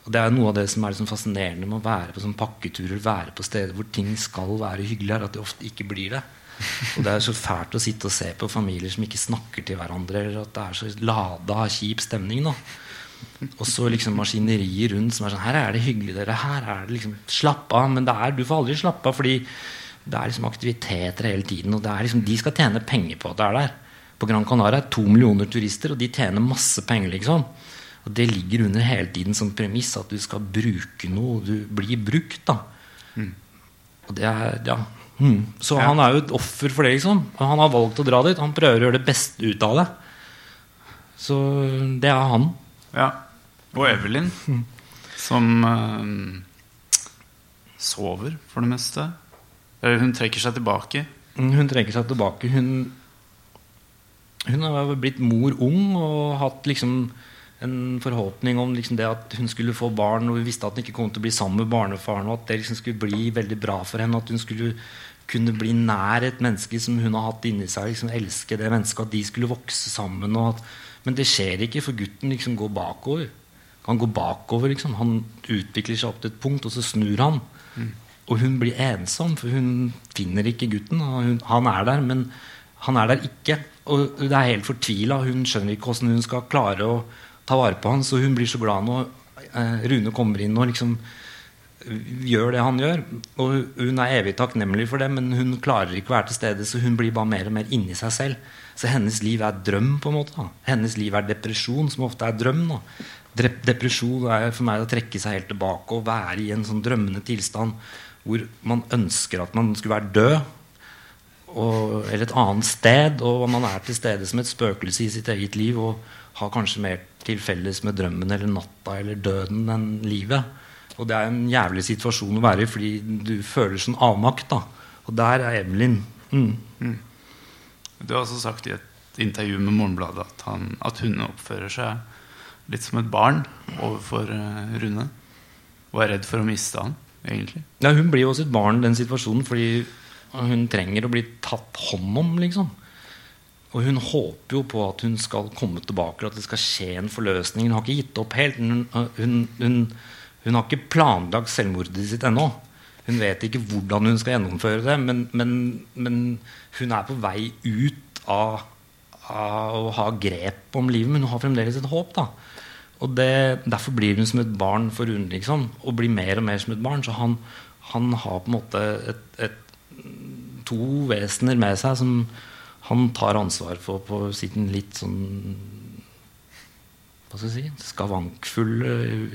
Speaker 2: Og Det er noe av det som er liksom fascinerende med å være på sånn pakketurer, være på steder hvor ting skal være hyggelig, er at det ofte ikke blir det. Og Det er så fælt å sitte og se på familier som ikke snakker til hverandre, eller at det er så lada, kjip stemning. da og så liksom maskineriet rundt som er sånn Her er det hyggelig, dere. Her er det liksom Slapp av. Men det er, du får aldri slappe av, fordi det er liksom aktiviteter hele tiden. Og det er liksom, de skal tjene penger på at det er der. På Gran Canaria er to millioner turister, og de tjener masse penger. liksom Og det ligger under hele tiden som premiss at du skal bruke noe. Du blir brukt, da. Og det er, ja mm. Så
Speaker 1: Ja.
Speaker 2: han er jo et offer for det, liksom. Og han har valgt å dra dit. Han prøver å gjøre det beste ut av det. Så det er han.
Speaker 1: Ja. Og Evelyn, som eh, sover for det meste. Eller hun trekker seg tilbake.
Speaker 2: Hun trekker seg tilbake. Hun, hun har blitt mor ung og hatt liksom en forhåpning om liksom det at hun skulle få barn, og hun visste at hun ikke kom til å bli sammen med barnefaren, og at det liksom skulle bli veldig bra for henne. At hun skulle kunne bli nær et menneske som hun har hatt inni seg. Liksom, elske det mennesket, At de skulle vokse sammen. At, men det skjer ikke, for gutten liksom går bakover. Han går bakover. Liksom. Han utvikler seg opp til et punkt, og så snur han. Mm. Og hun blir ensom, for hun finner ikke gutten. Hun, han er der, men han er der ikke. Og det er helt fortvila. Hun skjønner ikke hvordan hun skal klare å ta vare på han, så hun blir så glad når eh, Rune kommer inn og liksom gjør det han gjør. Og hun er evig takknemlig for det, men hun klarer ikke å være til stede, så hun blir bare mer og mer inni seg selv. Så hennes liv er drøm. på en måte da. Hennes liv er depresjon, som ofte er drøm. da. Depresjon er for meg å trekke seg helt tilbake og være i en sånn drømmende tilstand hvor man ønsker at man skulle være død. Og, eller et annet sted, og man er til stede som et spøkelse i sitt eget liv og har kanskje mer til felles med drømmen eller natta eller døden enn livet. Og det er en jævlig situasjon å være i fordi du føler sånn avmakt. da. Og der er Evelyn. Mm. Mm.
Speaker 1: Du har også sagt i et intervju med Morgenbladet at, han, at hun oppfører seg litt som et barn overfor uh, Rune. Og er redd for å miste han, egentlig.
Speaker 2: Ja, hun blir jo også et barn i den situasjonen fordi hun trenger å bli tatt hånd om, liksom. Og hun håper jo på at hun skal komme tilbake, at det skal skje en forløsning. Hun har ikke gitt opp helt. Hun, hun, hun hun har ikke planlagt selvmordet sitt ennå. Hun vet ikke hvordan hun skal gjennomføre det, men, men, men hun er på vei ut av, av, å ha grep om livet. Men hun har fremdeles et håp. da. Og det, Derfor blir hun som et barn for Rune. Liksom, og blir mer og mer som et barn. Så han, han har på en måte et, et, to vesener med seg som han tar ansvar for på sin litt sånn hva skal jeg si, skavankfull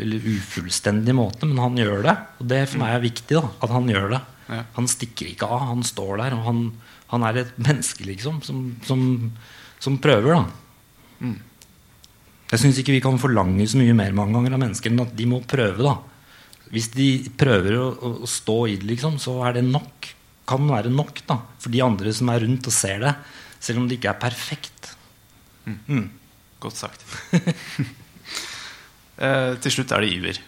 Speaker 2: eller ufullstendig måte, men han gjør det. Og det for meg er viktig. da, At han gjør det. Ja. Han stikker ikke av. Han står der. Og han, han er et menneske, liksom, som, som, som prøver. da. Mm. Jeg syns ikke vi kan forlange så mye mer mange ganger av mennesker enn at de må prøve. da. Hvis de prøver å, å stå i det, liksom, så er det nok. Kan være nok da, for de andre som er rundt og ser det. Selv om det ikke er perfekt.
Speaker 1: Mm. Mm. Godt sagt. eh, til slutt er det iver.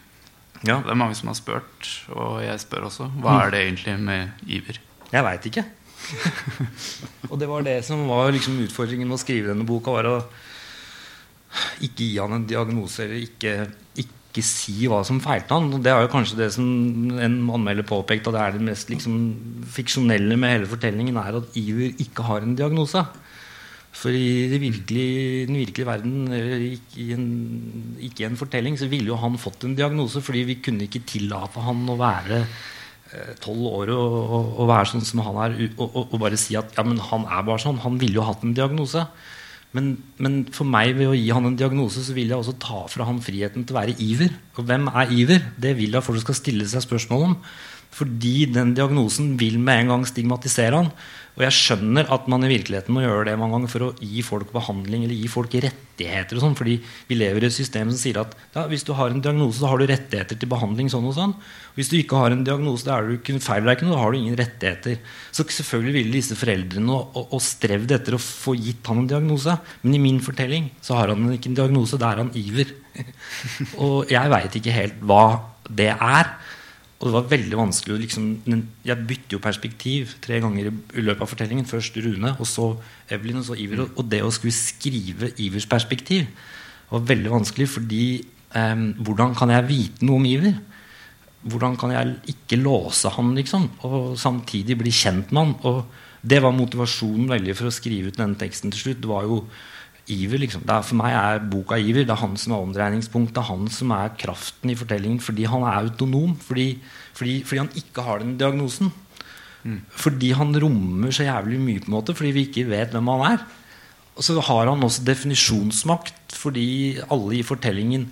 Speaker 1: Ja. Det er mange som har spurt, og jeg spør også. Hva mm. er det egentlig med iver?
Speaker 2: Jeg veit ikke. og det var det som var liksom utfordringen med å skrive denne boka. var å ikke gi han en diagnose eller ikke, ikke si hva som feilte han. Og det er jo kanskje det som en anmelder påpekte, at det er det mest liksom, fiksjonelle med hele fortellingen, er at Iver ikke har en diagnose. For i virkelige, den virkelige verden, ikke i, en, ikke i en fortelling, så ville jo han fått en diagnose. Fordi vi kunne ikke tillate han å være eh, tolv år og, og, og, være sånn som han er, og, og, bare si at ja, han er bare sånn. Han ville jo hatt en diagnose. Men, men, for meg, ved å gi han en diagnose, så vil jeg også ta fra han friheten til å være iver. Og hvem er iver? Det vil jeg folk skal stille seg spørsmål om. Fordi den diagnosen vil med en gang stigmatisere han. Og jeg skjønner at man i virkeligheten må gjøre det mange ganger for å gi folk behandling eller gi folk rettigheter. og sånn, fordi vi lever i et system som sier at ja, hvis du har en diagnose, så har du rettigheter til behandling. sånn og sånn. Hvis du ikke har en diagnose, da er du ikke feil verken, da har du ingen rettigheter. Så selvfølgelig ville disse foreldrene og, og, og strevd etter å få gitt han en diagnose. Men i min fortelling så har han ikke en diagnose, da er han iver. og jeg veit ikke helt hva det er. Og det var veldig vanskelig liksom, Jeg bytter jo perspektiv tre ganger i løpet av fortellingen. Først Rune, og så Evelyn, og så Iver. Og det å skulle skrive Ivers perspektiv var veldig vanskelig, fordi eh, hvordan kan jeg vite noe om Iver? Hvordan kan jeg ikke låse han, liksom? Og samtidig bli kjent med han? Og det var motivasjonen veldig for å skrive ut denne teksten til slutt. Det var jo Iver, liksom. er, for meg er boka Iver. Det er han som er omdreiningspunkt. Det er han som er kraften i fortellingen fordi han er autonom. Fordi, fordi, fordi han ikke har den diagnosen. Mm. Fordi han rommer så jævlig mye, på en måte fordi vi ikke vet hvem han er. Og så har han også definisjonsmakt fordi alle i fortellingen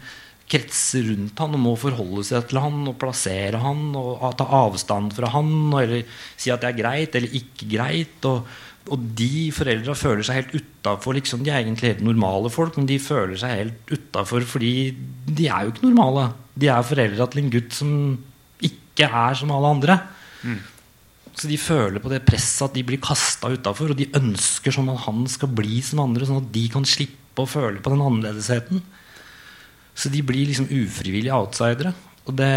Speaker 2: kretser rundt han og må forholde seg til han og plassere han og ta avstand fra han eller si at det er greit eller ikke greit. og og de foreldra føler seg helt utafor. Liksom, de er egentlig helt normale folk, men de føler seg helt utafor fordi de er jo ikke normale. De er foreldra til en gutt som ikke er som alle andre. Mm. Så de føler på det presset at de blir kasta utafor, og de ønsker sånn at han skal bli som andre, sånn at de kan slippe å føle på den annerledesheten. Så de blir liksom ufrivillige outsidere. Og det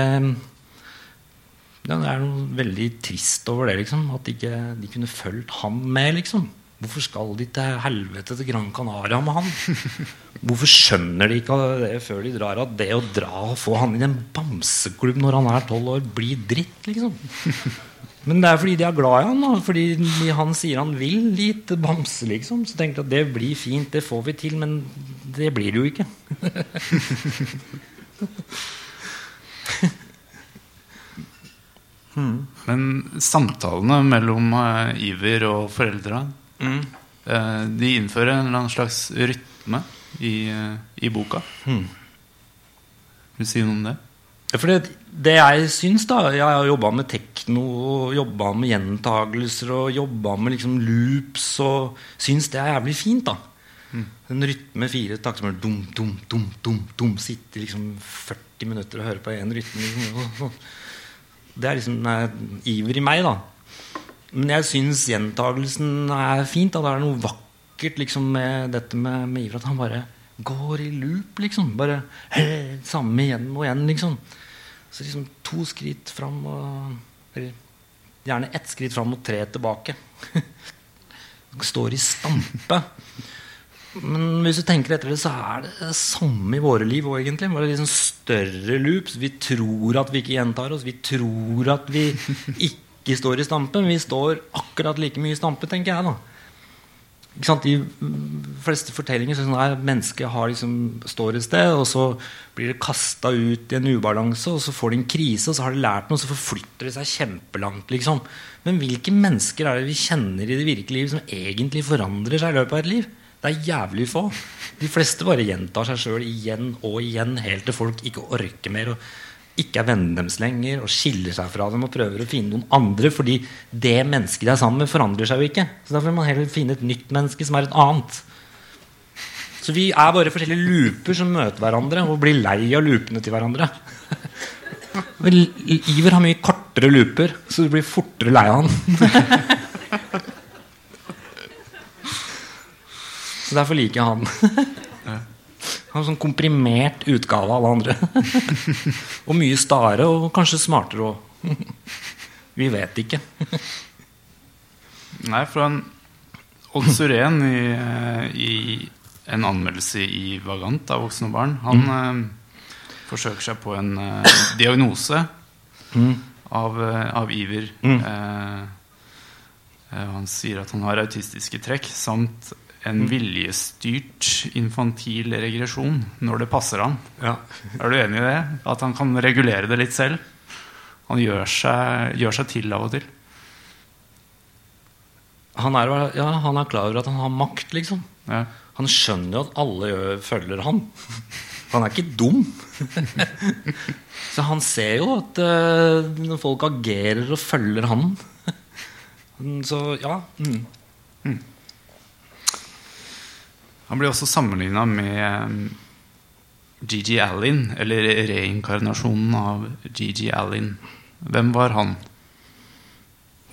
Speaker 2: det er noe veldig trist over det, liksom. At ikke de kunne fulgt han med, liksom. Hvorfor skal de til helvete til Gran Canaria med han? Hvorfor skjønner de ikke det før de drar at det å dra og få han i en bamseklubb når han er tolv år, blir dritt, liksom? Men det er fordi de er glad i han. Da. Fordi han sier han vil dit Bamse, liksom. Så tenkte jeg at det blir fint, det får vi til. Men det blir det jo ikke.
Speaker 1: Mm. Men samtalene mellom uh, Iver og foreldra mm. uh, De innfører en eller annen slags rytme i, uh, i boka. Mm. Vil du si noe om det?
Speaker 2: For det, det, jeg syns, da Jeg har jobba med tekno og jobba med gjentagelser og jobba med liksom loops og syns det er jævlig fint. da mm. En rytme fire takter er dum, dum, dum, dum, dum. Sitte liksom 40 minutter og høre på én rytme. Det er liksom er iver i meg, da. Men jeg syns gjentagelsen er fint. Da. Det er noe vakkert liksom, med dette med, med iver. At han bare går i loop, liksom. Bare he, samme igjen og igjen, liksom. Så liksom to skritt fram og Eller gjerne ett skritt fram og tre tilbake. Står i stampe. Men hvis du tenker etter det, så er det det samme i våre liv òg, egentlig. Bare liksom større loops. Vi tror at vi ikke gjentar oss. Vi tror at vi ikke står i stampe. Men vi står akkurat like mye i stampe, tenker jeg. da de fleste fortellinger sånn er mennesket liksom, står et sted, og så blir det kasta ut i en ubalanse, og så får de en krise, og så har de lært noe, og så forflytter det seg kjempelangt. Liksom. Men hvilke mennesker er det vi kjenner i det virkelige liv som egentlig forandrer seg i løpet av et liv? Det er jævlig få. De fleste bare gjentar seg sjøl igjen og igjen helt til folk ikke orker mer. Og ikke er vennene deres lenger og skiller seg fra dem og prøver å finne noen andre. Fordi det mennesket de er sammen med, forandrer seg jo ikke. Så Derfor må man heller finne et nytt menneske som er et annet. Så vi er bare forskjellige looper som møter hverandre og blir lei av loopene til hverandre. Iver har mye kortere looper, så du blir fortere lei av han. Så derfor liker jeg han. Han er sånn komprimert utgave av alle andre. og mye stare, og kanskje smartere òg. Vi vet ikke.
Speaker 1: Nei, for han Odd Surén i, i, en anmeldelse i Vagant av voksne og barn Han mm. eh, forsøker seg på en eh, diagnose mm. av, eh, av, Iver. Mm. Eh, eh, han sier at han har autistiske trekk samt en mm. viljestyrt infantil regresjon når det passer han. Ja. er du enig i det? At han kan regulere det litt selv? Han gjør seg, gjør seg til av og til.
Speaker 2: Han er, ja, han er, klar over at han har makt, liksom. Ja. Han skjønner jo at alle følger han. Han er ikke dum. Så han ser jo at uh, folk agerer og følger han Så ja. Mm. Mm.
Speaker 1: Han blir også sammenligna med GG Allin, eller reinkarnasjonen av GG Allin. Hvem var han?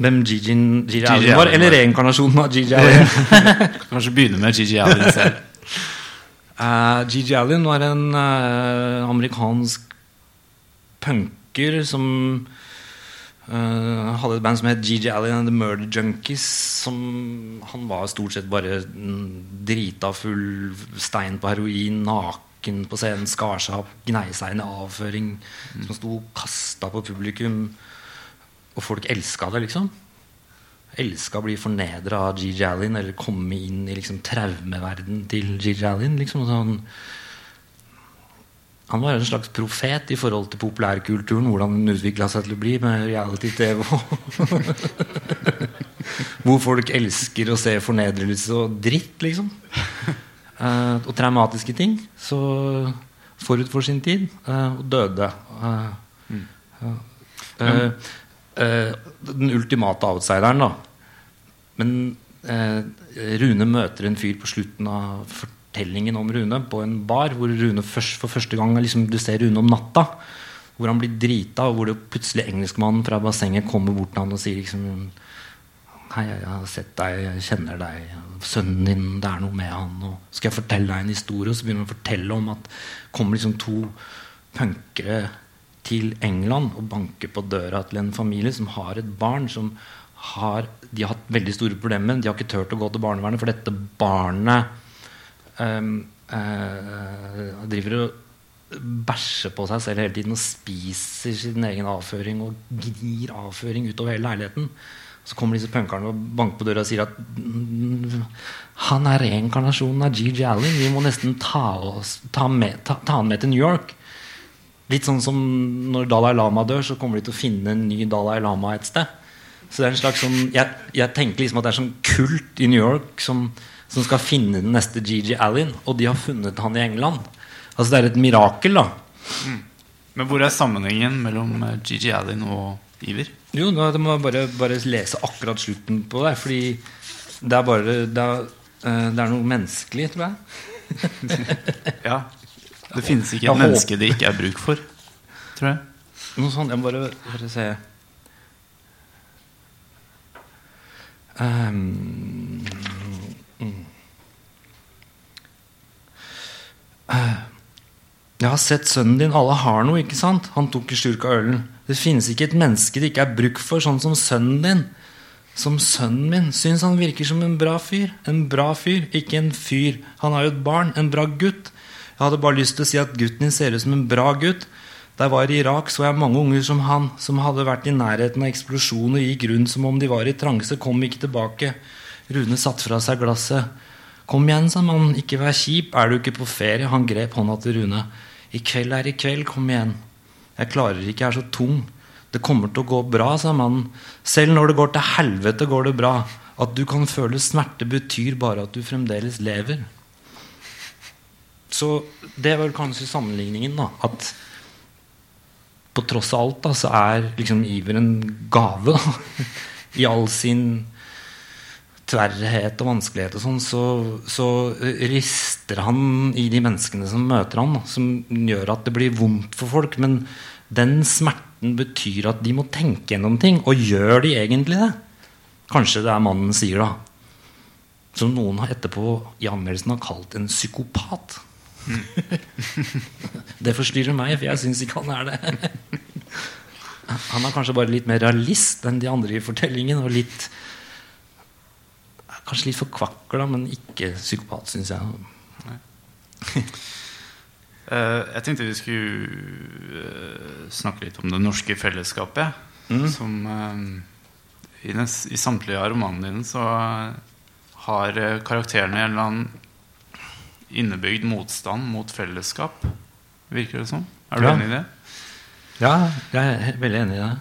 Speaker 2: Hvem Gigi, Gigi, Gigi var? Eller reinkarnasjonen av GG Allin?
Speaker 1: Kanskje begynne med GG Allin selv.
Speaker 2: Uh, Allen Allin var en uh, amerikansk punker som Uh, hadde et band som het GG Allen and The Murder Junkies. Som, han var stort sett bare drita full, stein på heroin, naken på scenen, skar seg opp, gnei seg inn i avføring. Mm. Som sto kasta på publikum. Og folk elska det, liksom. Elska å bli fornedra av GG Allen, eller komme inn i liksom, traumeverden til GG Allen. Liksom, sånn han var en slags profet i forhold til populærkulturen. Hvordan den utvikla seg til å bli med reality-TV. Hvor folk elsker å se fornedrelse og dritt, liksom. Uh, og traumatiske ting. Så forut for sin tid. Uh, og døde. Uh, den ultimate outsideren, da. Men Rune møter en fyr på slutten av fortellingen om Rune på en bar, hvor Rune først, for første gang liksom, du ser Rune om natta. Hvor han blir drita, og hvor det plutselig engelskmannen fra bassenget kommer bort til han og sier liksom Hei, jeg har sett deg, jeg kjenner deg. Sønnen din, det er noe med han. Og skal jeg fortelle deg en historie? Og så begynner han å fortelle om at kommer liksom to punkere til England og banker på døra til en familie som har et barn som har, de har hatt veldig store problemer. De har ikke turt å gå til barnevernet, for dette barnet um, uh, driver og bæsjer på seg selv hele tiden og spiser sin egen avføring og gnir avføring utover hele leiligheten. Så kommer disse punkerne og banker på døra og sier at mm, han er reinkarnasjonen av G.G. Allen. Vi må nesten ta, oss, ta, med, ta, ta, han med til New York. Litt sånn som når Dalai Lama dør, så kommer de til å finne en ny Dalai Lama et sted. Så det er en slags sånn, jeg, jeg tenker liksom at det er sånn kult i New York som, som skal finne den neste G.G. Allen, og de har funnet han i England. Altså Det er et mirakel, da.
Speaker 1: Mm. Men hvor er sammenhengen mellom eh, Gigi Allen og Iver?
Speaker 2: Jo, da må jeg bare, bare lese akkurat slutten på det. Fordi det er bare Det er, eh, det er noe menneskelig, tror jeg.
Speaker 1: ja. Det finnes ikke et menneske det ikke er bruk for, tror jeg.
Speaker 2: Noe sånt. Jeg må bare, bare se um, mm. uh. Jeg har sett sønnen din. Alle har noe, ikke sant? Han tok en slurk av ølen. Det finnes ikke et menneske det ikke er bruk for, sånn som sønnen din. Som sønnen min. Syns han virker som en bra fyr. En bra fyr, ikke en fyr. Han er jo et barn. En bra gutt. Jeg hadde bare lyst til å si at gutten din ser ut som en bra gutt. Da jeg var i Irak, så jeg mange unger som han, som hadde vært i nærheten av eksplosjonen og gikk rundt som om de var i transe, kom ikke tilbake. Rune satte fra seg glasset. Kom igjen, sa mannen, ikke vær kjip, er du ikke på ferie? Han grep hånda til Rune. I kveld er i kveld, kom igjen. Jeg klarer ikke, jeg er så tung. Det kommer til å gå bra, sa mannen. Selv når det går til helvete, går det bra. At du kan føle smerte, betyr bare at du fremdeles lever. Så det var kanskje sammenligningen. da At på tross av alt da, så er liksom iver en gave. da I all sin tverrhet og vanskelighet og sånn, så, så, rister han i de menneskene som møter han, som gjør at det blir vondt for folk. Men den smerten betyr at de må tenke gjennom ting. Og gjør de egentlig det? Kanskje det er mannen sier, da. Som noen har etterpå i anmeldelsen har kalt en psykopat. Mm. det forstyrrer meg, for jeg syns ikke han er det. han er kanskje bare litt mer realist enn de andre i fortellingen. Og litt Kanskje litt forkvakla, men ikke psykopat, syns jeg.
Speaker 1: uh, jeg tenkte vi skulle uh, snakke litt om det norske fellesskapet. Mm. Som uh, i, nes, i, samtlige av romanene dine så har karakterene en eller annen innebygd motstand mot fellesskap. Virker det som? Er du
Speaker 2: ja.
Speaker 1: enig i det?
Speaker 2: Ja, jeg er veldig enig i det.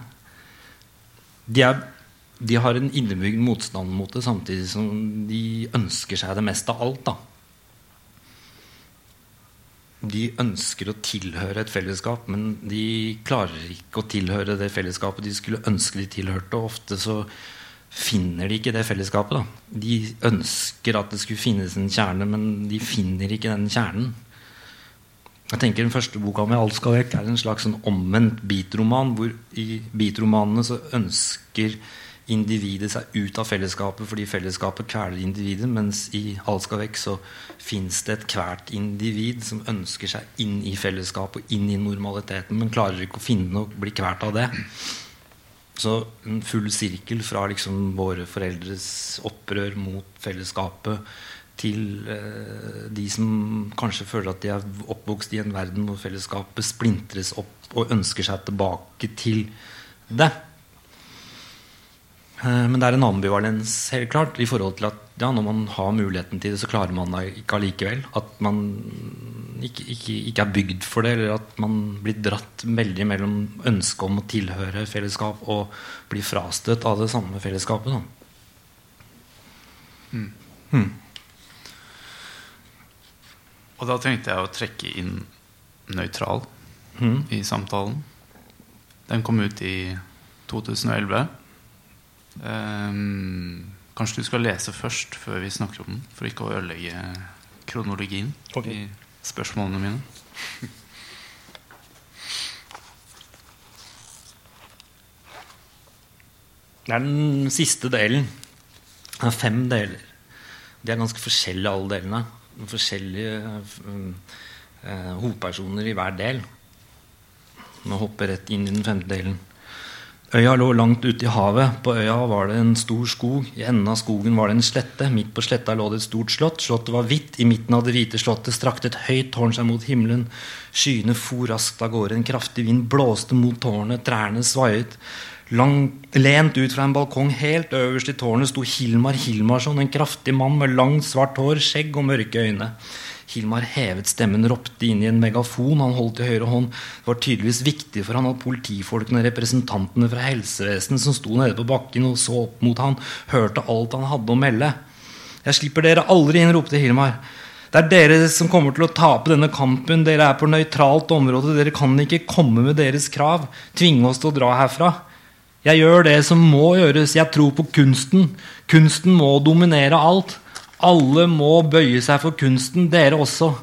Speaker 2: De er de har en innebygd motstand mot det, samtidig som de ønsker seg det meste av alt. da. De ønsker å tilhøre et fellesskap, men de klarer ikke å tilhøre det fellesskapet de skulle ønske de tilhørte. Og ofte så finner de ikke det fellesskapet. da. De ønsker at det skulle finnes en kjerne, men de finner ikke den kjernen. Jeg tenker Den første boka med 'Alt skal vekk' er en slags sånn omvendt bitroman. hvor i bitromanene så ønsker individet seg ut av fellesskapet fordi fellesskapet kveler individet, mens i Alt vekk så fins det et hvert individ som ønsker seg inn i fellesskapet og inn i normaliteten, men klarer ikke å finne og bli kvalt av det. Så en full sirkel fra liksom våre foreldres opprør mot fellesskapet til eh, de som kanskje føler at de er oppvokst i en verden hvor fellesskapet splintres opp og ønsker seg tilbake til det. Eh, men det er en ambivalens helt klart i forhold til at ja, når man har muligheten til det, så klarer man det ikke allikevel. At man ikke, ikke, ikke, er bygd for det, eller at man blir dratt veldig mellom ønsket om å tilhøre fellesskap og bli frastøtt av det samme fellesskapet.
Speaker 1: Mm. Mm. Og da tenkte jeg å trekke inn nøytral mm. i samtalen. Den kom ut i 2011. Um, kanskje du skal lese først før vi snakker om den, for ikke å ødelegge kronologien okay. i spørsmålene mine.
Speaker 2: Det er den siste delen. Det er fem deler. De er ganske forskjellige, alle delene. Forskjellige uh, hovedpersoner i hver del. Nå hopper rett inn i den femte delen. Øya lå langt ute i havet. På øya var det en stor skog. I enden av skogen var det en slette. Midt på sletta lå det et stort slott. Slottet var hvitt. I midten av det hvite slottet strakte et høyt tårn seg mot himmelen. Skyene for raskt av gårde. En kraftig vind blåste mot tårnet. Trærne svaiet. Langt, lent ut fra en balkong helt øverst i tårnet sto Hilmar Hilmarsson, en kraftig mann med langt, svart hår, skjegg og mørke øyne. Hilmar hevet stemmen, ropte inn i en megafon han holdt i høyre hånd. Det var tydeligvis viktig for han at politifolkene representantene fra helsevesenet som sto nede på bakken og så opp mot han, hørte alt han hadde å melde. Jeg slipper dere aldri inn, ropte Hilmar. Det er dere som kommer til å tape denne kampen. Dere er på nøytralt område. Dere kan ikke komme med deres krav. Tvinge oss til å dra herfra. Jeg gjør det som må gjøres. Jeg tror på kunsten. Kunsten må dominere alt. Alle må bøye seg for kunsten, dere også.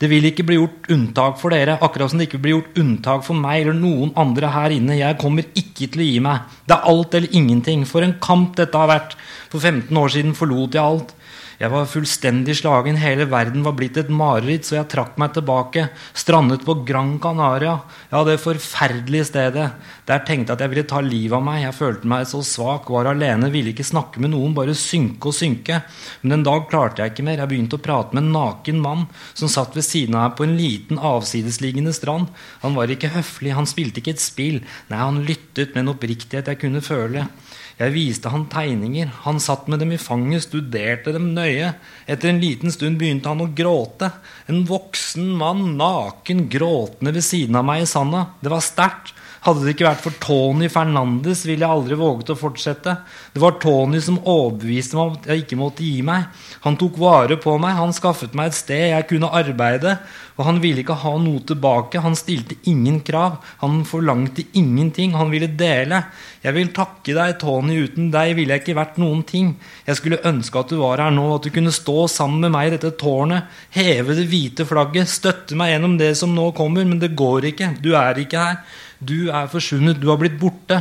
Speaker 2: Det vil ikke bli gjort unntak for dere, akkurat som det ikke blir gjort unntak for meg eller noen andre her inne. Jeg kommer ikke til å gi meg. Det er alt eller ingenting. For en kamp dette har vært. For 15 år siden forlot jeg alt. Jeg var fullstendig slagen. Hele verden var blitt et mareritt, så jeg trakk meg tilbake. Strandet på Gran Canaria. Ja, det forferdelige stedet. Der tenkte jeg at jeg ville ta livet av meg. Jeg følte meg så svak, var alene, ville ikke snakke med noen, bare synke og synke. Men en dag klarte jeg ikke mer. Jeg begynte å prate med en naken mann som satt ved siden av meg på en liten, avsidesliggende strand. Han var ikke høflig, han spilte ikke et spill. Nei, han lyttet med en oppriktighet jeg kunne føle. Jeg viste han tegninger. Han satt med dem i fanget, studerte dem nøye. Etter en liten stund begynte han å gråte. En voksen mann, naken, gråtende ved siden av meg i sanda. Det var sterkt. Hadde det ikke vært for Tony Fernandes, ville jeg aldri våget å fortsette. Det var Tony som overbeviste meg om at jeg ikke måtte gi meg. Han tok vare på meg, han skaffet meg et sted jeg kunne arbeide. Og han ville ikke ha noe tilbake. Han stilte ingen krav. Han forlangte ingenting. Han ville dele. Jeg vil takke deg, Tony. Uten deg ville jeg ikke vært noen ting. Jeg skulle ønske at du var her nå, at du kunne stå sammen med meg i dette tårnet, heve det hvite flagget, støtte meg gjennom det som nå kommer, men det går ikke. Du er ikke her. Du er forsvunnet. Du har blitt borte.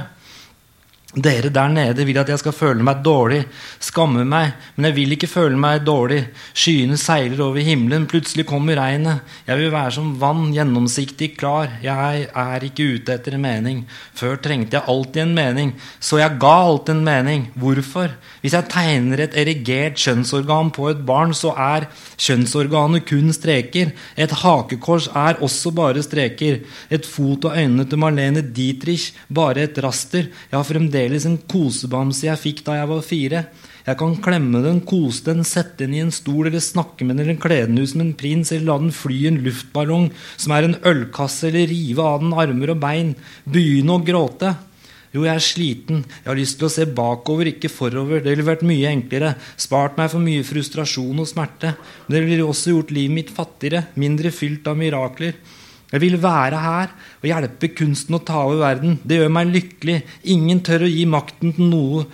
Speaker 2: Dere der nede vil at jeg skal føle meg dårlig, skamme meg, men jeg vil ikke føle meg dårlig. Skyene seiler over himmelen, plutselig kommer regnet. Jeg vil være som vann, gjennomsiktig, klar. Jeg er ikke ute etter en mening. Før trengte jeg alltid en mening, så jeg ga alltid en mening. Hvorfor? Hvis jeg tegner et erigert kjønnsorgan på et barn, så er kjønnsorganet kun streker. Et hakekors er også bare streker. Et fot og øynene til Marlene Dietrich, bare et raster. Jeg har fremdeles fremdeles en kosebamse jeg fikk da jeg var fire. Jeg kan klemme den, kose den, sette den i en stol eller snakke med den eller kle den ut som en prins eller la den fly i en luftballong som er en ølkasse eller rive av den armer og bein. Begynne å gråte. Jo, jeg er sliten. Jeg har lyst til å se bakover, ikke forover. Det ville vært mye enklere. Spart meg for mye frustrasjon og smerte. Men det ville også gjort livet mitt fattigere, mindre fylt av mirakler. Jeg vil være her og hjelpe kunsten å ta over verden. Det gjør meg lykkelig. Ingen tør å gi makten til noe,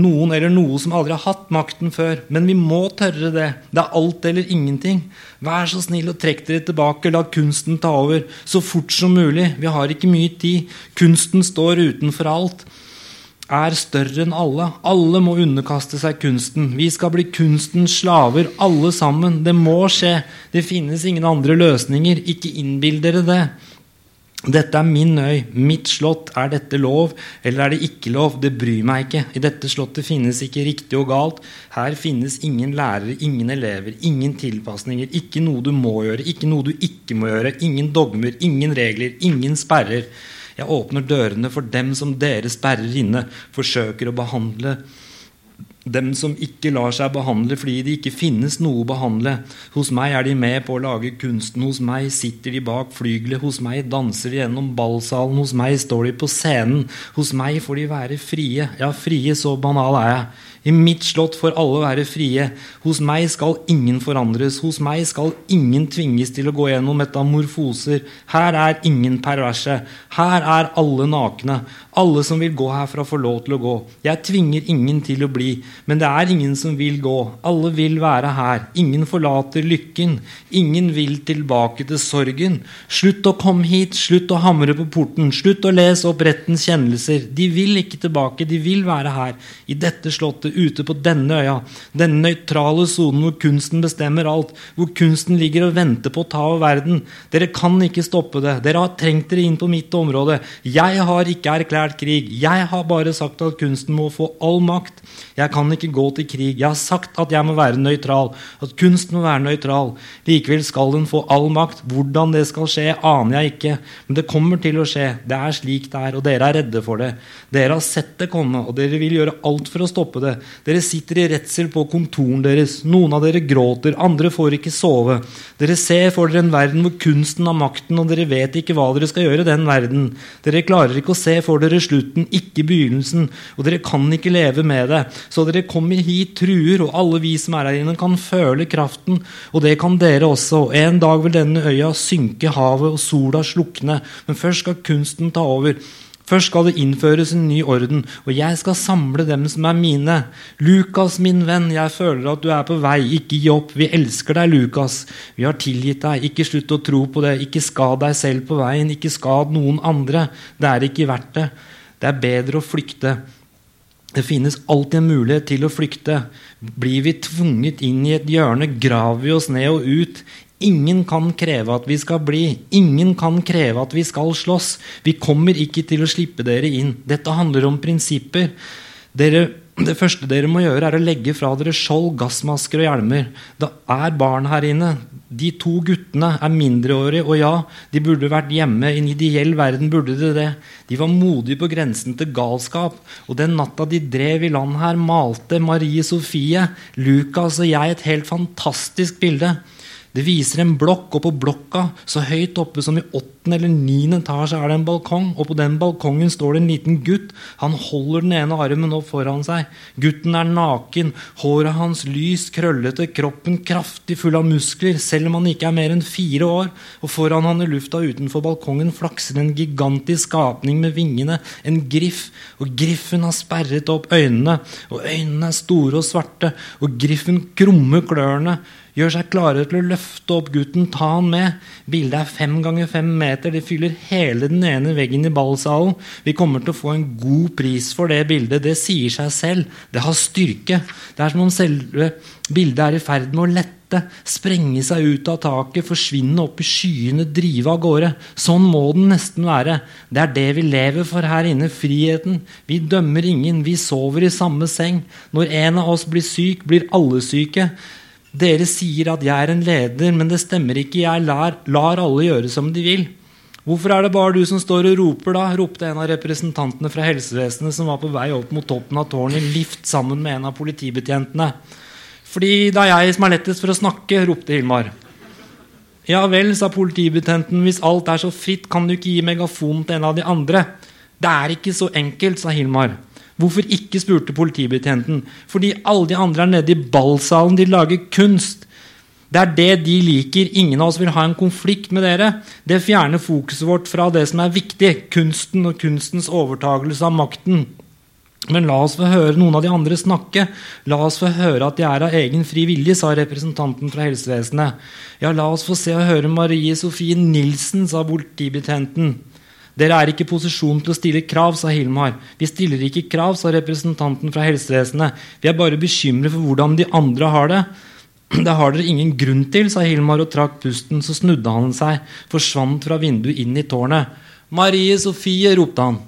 Speaker 2: noen eller noe som aldri har hatt makten før. Men vi må tørre det. Det er alt eller ingenting. Vær så snill og trekk dere tilbake. La kunsten ta over så fort som mulig. Vi har ikke mye tid. Kunsten står utenfor alt er større enn alle. Alle må underkaste seg kunsten. Vi skal bli kunstens slaver, alle sammen. Det må skje. Det finnes ingen andre løsninger. Ikke innbill dere det. Dette er min øy, mitt slott. Er dette lov, eller er det ikke lov? Det bryr meg ikke. I dette slottet finnes ikke riktig og galt. Her finnes ingen lærere, ingen elever, ingen tilpasninger. Ikke noe du må gjøre, ikke noe du ikke må gjøre. Ingen dogmer, ingen regler, ingen sperrer. Jeg åpner dørene for dem som dere sperrer inne, forsøker å behandle dem som ikke lar seg behandle fordi det ikke finnes noe å behandle. Hos meg er de med på å lage kunsten. Hos meg sitter de bak flygelet. Hos meg danser de gjennom ballsalen. Hos meg står de på scenen. Hos meg får de være frie. Ja, frie, så banal er jeg. I mitt slott får alle være frie. Hos meg skal ingen forandres. Hos meg skal ingen tvinges til å gå gjennom metamorfoser. Her er ingen perverse. Her er alle nakne. Alle som vil gå herfra, får lov til å gå. Jeg tvinger ingen til å bli. Men det er ingen som vil gå. Alle vil være her. Ingen forlater lykken. Ingen vil tilbake til sorgen. Slutt å komme hit. Slutt å hamre på porten. Slutt å lese opp rettens kjennelser. De vil ikke tilbake. De vil være her. I dette slottet, ute på denne øya. Denne nøytrale sonen hvor kunsten bestemmer alt. Hvor kunsten ligger og venter på å ta over verden. Dere kan ikke stoppe det. Dere har trengt dere inn på mitt område. Jeg har ikke erklært krig. Jeg har bare sagt at kunsten må få all makt. Jeg kan ikke gå til krig. Jeg har sagt at jeg må være nøytral. At kunsten må være nøytral. Likevel skal den få all makt. Hvordan det skal skje, aner jeg ikke. Men det kommer til å skje. Det er slik det er, og dere er redde for det. Dere har sett det komme, og dere vil gjøre alt for å stoppe det. Dere sitter i redsel på kontoren deres. Noen av dere gråter, andre får ikke sove. Dere ser for dere en verden hvor kunsten har makten, og dere vet ikke hva dere skal gjøre i den verden. Dere klarer ikke å se for dere slutten, ikke begynnelsen, og dere kan ikke leve med det. Så dere kommer hit truer, og alle vi som er her inne, kan føle kraften. Og det kan dere også. En dag vil denne øya synke havet, og sola slukne. Men først skal kunsten ta over. Først skal det innføres en ny orden, og jeg skal samle dem som er mine. Lukas, min venn, jeg føler at du er på vei. Ikke gi opp. Vi elsker deg, Lukas. Vi har tilgitt deg. Ikke slutt å tro på det. Ikke skad deg selv på veien. Ikke skad noen andre. Det er ikke verdt det. Det er bedre å flykte. Det finnes alltid en mulighet til å flykte. Blir vi tvunget inn i et hjørne, graver vi oss ned og ut. Ingen kan kreve at vi skal bli. Ingen kan kreve at vi skal slåss. Vi kommer ikke til å slippe dere inn. Dette handler om prinsipper. Dere det første dere må gjøre, er å legge fra dere skjold, gassmasker og hjelmer. Det er barn her inne. De to guttene er mindreårige, og ja, de burde vært hjemme. I en ideell verden burde de det. De var modige på grensen til galskap. Og den natta de drev i land her, malte Marie Sofie, Lukas og jeg et helt fantastisk bilde. Det viser en blokk, og på blokka, så høyt oppe som i åttende eller niende etasje, er det en balkong. Og på den balkongen står det en liten gutt. Han holder den ene armen opp foran seg. Gutten er naken. Håret hans lys, krøllete, kroppen kraftig full av muskler, selv om han ikke er mer enn fire år. Og foran han i lufta utenfor balkongen flakser en gigantisk skapning med vingene, en griff. Og griffen har sperret opp øynene, og øynene er store og svarte, og griffen krummer klørne gjør seg klare til å løfte opp gutten, ta han med. Bildet er fem ganger fem meter. Det fyller hele den ene veggen i ballsalen. Vi kommer til å få en god pris for det bildet. Det sier seg selv. Det har styrke. Det er som om selve bildet er i ferd med å lette. Sprenge seg ut av taket, forsvinne opp i skyene, drive av gårde. Sånn må den nesten være. Det er det vi lever for her inne. Friheten. Vi dømmer ingen. Vi sover i samme seng. Når en av oss blir syk, blir alle syke. Dere sier at jeg er en leder, men det stemmer ikke. Jeg lar, lar, alle gjøre som de vil. Hvorfor er det bare du som står og roper, da? ropte en av representantene fra helsevesenet som var på vei opp mot toppen av tårnet i lift sammen med en av politibetjentene. Fordi det er jeg som er lettest for å snakke, ropte Hilmar. Ja vel, sa politibetjenten, hvis alt er så fritt, kan du ikke gi megafon til en av de andre. Det er ikke så enkelt, sa Hilmar. Hvorfor ikke, spurte politibetjenten. Fordi alle de andre er nede i ballsalen. De lager kunst. Det er det de liker. Ingen av oss vil ha en konflikt med dere. Det fjerner fokuset vårt fra det som er viktig, kunsten og kunstens overtagelse av makten. Men la oss få høre noen av de andre snakke. La oss få høre at de er av egen fri vilje, sa representanten fra helsevesenet. Ja, la oss få se og høre Marie Sofie Nilsen, sa politibetjenten. Dere er ikke i posisjon til å stille krav, sa Hilmar. Vi stiller ikke krav, sa representanten fra helsevesenet. Vi er bare bekymret for hvordan de andre har det. Det har dere ingen grunn til, sa Hilmar og trakk pusten. Så snudde han seg, forsvant fra vinduet inn i tårnet. Marie Sofie, ropte han.